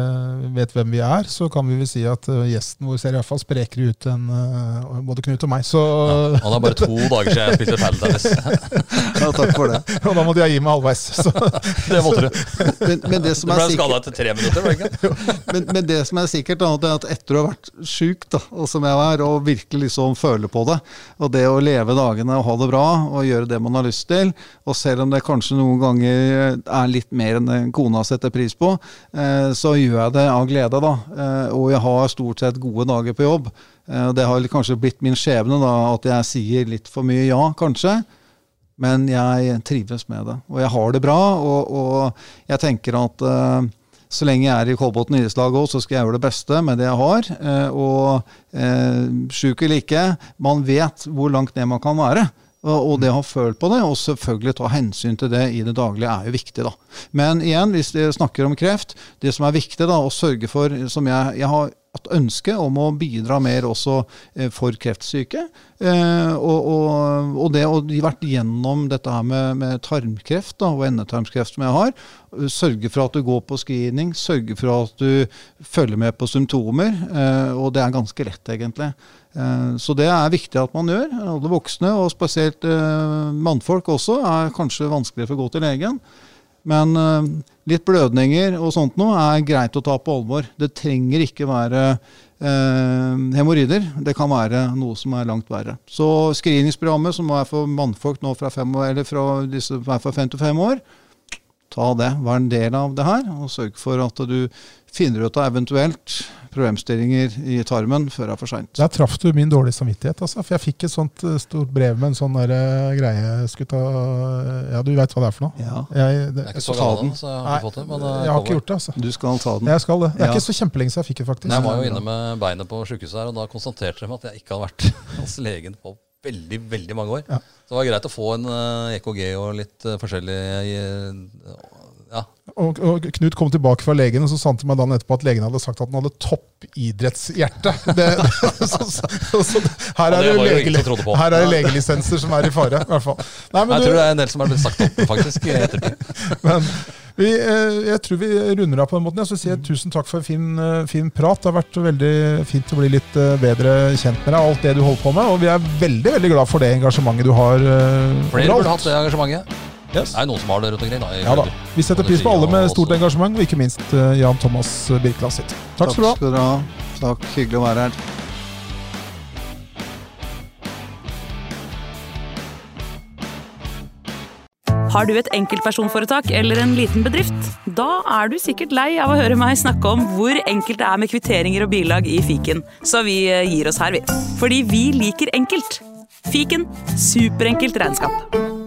vet hvem vi er, så kan vi vel si at gjesten vår ser iallfall sprekere ut enn både Knut og meg. Så, ja, han har bare to dager siden jeg spilte (laughs) Paradise ja, takk for det. (laughs) Og da måtte jeg gi meg halvveis. Så. (laughs) Det måtte du. Men, men det som du ble skada etter tre minutter, var det ikke? (laughs) Men, men, det som er sikkert, er at etter å ha vært sjuk, og som jeg er, og virkelig liksom føle på det, og det å leve dagene og ha det bra og gjøre det man har lyst til, og selv om det kanskje noen ganger er litt mer enn kona setter pris på, eh, så gjør jeg det av glede, da. Eh, og jeg har stort sett gode dager på jobb. Eh, det har kanskje blitt min skjebne da, at jeg sier litt for mye ja, kanskje. Men jeg trives med det, og jeg har det bra. Og, og jeg tenker at uh, så lenge jeg er i Kolbotn idrettslag òg, så skal jeg gjøre det beste med det jeg har. Uh, og uh, sjuk eller ikke, man vet hvor langt ned man kan være. Og det å ha følt på det, og selvfølgelig ta hensyn til det i det daglige, er jo viktig. da. Men igjen, hvis vi snakker om kreft, det som er viktig, da, å sørge for som jeg, jeg har et ønske om å bidra mer også eh, for kreftsyke. Eh, og, og, og det å vært gjennom dette her med, med tarmkreft da, og endetarmskreft som jeg har, sørge for at du går på screening, sørge for at du følger med på symptomer. Eh, og det er ganske lett, egentlig. Så det er viktig at man gjør. Alle voksne, og spesielt mannfolk også, er kanskje vanskeligere for å gå til legen. Men uh, litt blødninger og sånt noe er greit å ta på alvor. Det trenger ikke være eh, hemoroider. Det kan være noe som er langt verre. Så screeningsprogrammet som er for mannfolk nå fra, fem, eller fra disse er fra fem til fem år, ta det. Vær en del av det her, og sørg for at du finner ut av eventuelt problemstillinger i tarmen før det er for seint. Der traff du min dårlige samvittighet. Altså, for jeg fikk et sånt uh, stort brev med en sånn der, uh, greie ta, Ja, du veit hva det er for noe? Ja. Jeg, det, det, er ikke så gammel, så jeg har ikke fått det. Men, jeg har ikke gjort det. altså. Du skal ta den. Jeg skal det. Det er ja. ikke så kjempelenge siden jeg fikk det, faktisk. Jeg var jo inne med beinet på sjukehuset her, og da konstaterte de at jeg ikke hadde vært (laughs) hos legen på veldig veldig mange år. Ja. Så det var greit å få en EKG og litt forskjellig. Og, og, Knut kom tilbake fra legen, og så sa han til meg dagen etterpå at legen hadde sagt at han hadde toppidrettshjerte. (laughs) Det, det, så, så, så, her er det, her er det legelisenser som er i fare. I hvert fall. Nei, jeg du, tror det er en del som er blitt sagt opp faktisk i ettertid. (laughs) Men vi, eh, jeg tror vi runder av på den måten. Jeg skal si tusen takk for en fin, eh, fin, prat. Det har vært veldig fint å bli litt eh, bedre kjent med deg og alt det du holder på med. Og vi er veldig veldig glad for det engasjementet du har. Flere burde hatt det engasjementet. Yes. Det er noen som har det rundt omkring. Da, ja, da. Vi setter pris på alle med stort engasjement, og ikke minst uh, Jan Thomas Birkeland sitt. Takk, skal du ha. Takk, hyggelig å være her. Har du et enkeltpersonforetak eller en liten bedrift? Da er du sikkert lei av å høre meg snakke om hvor enkelt det er med kvitteringer og bilag i fiken, så vi eh, gir oss her, vi. Fordi vi liker enkelt. Fiken superenkelt regnskap.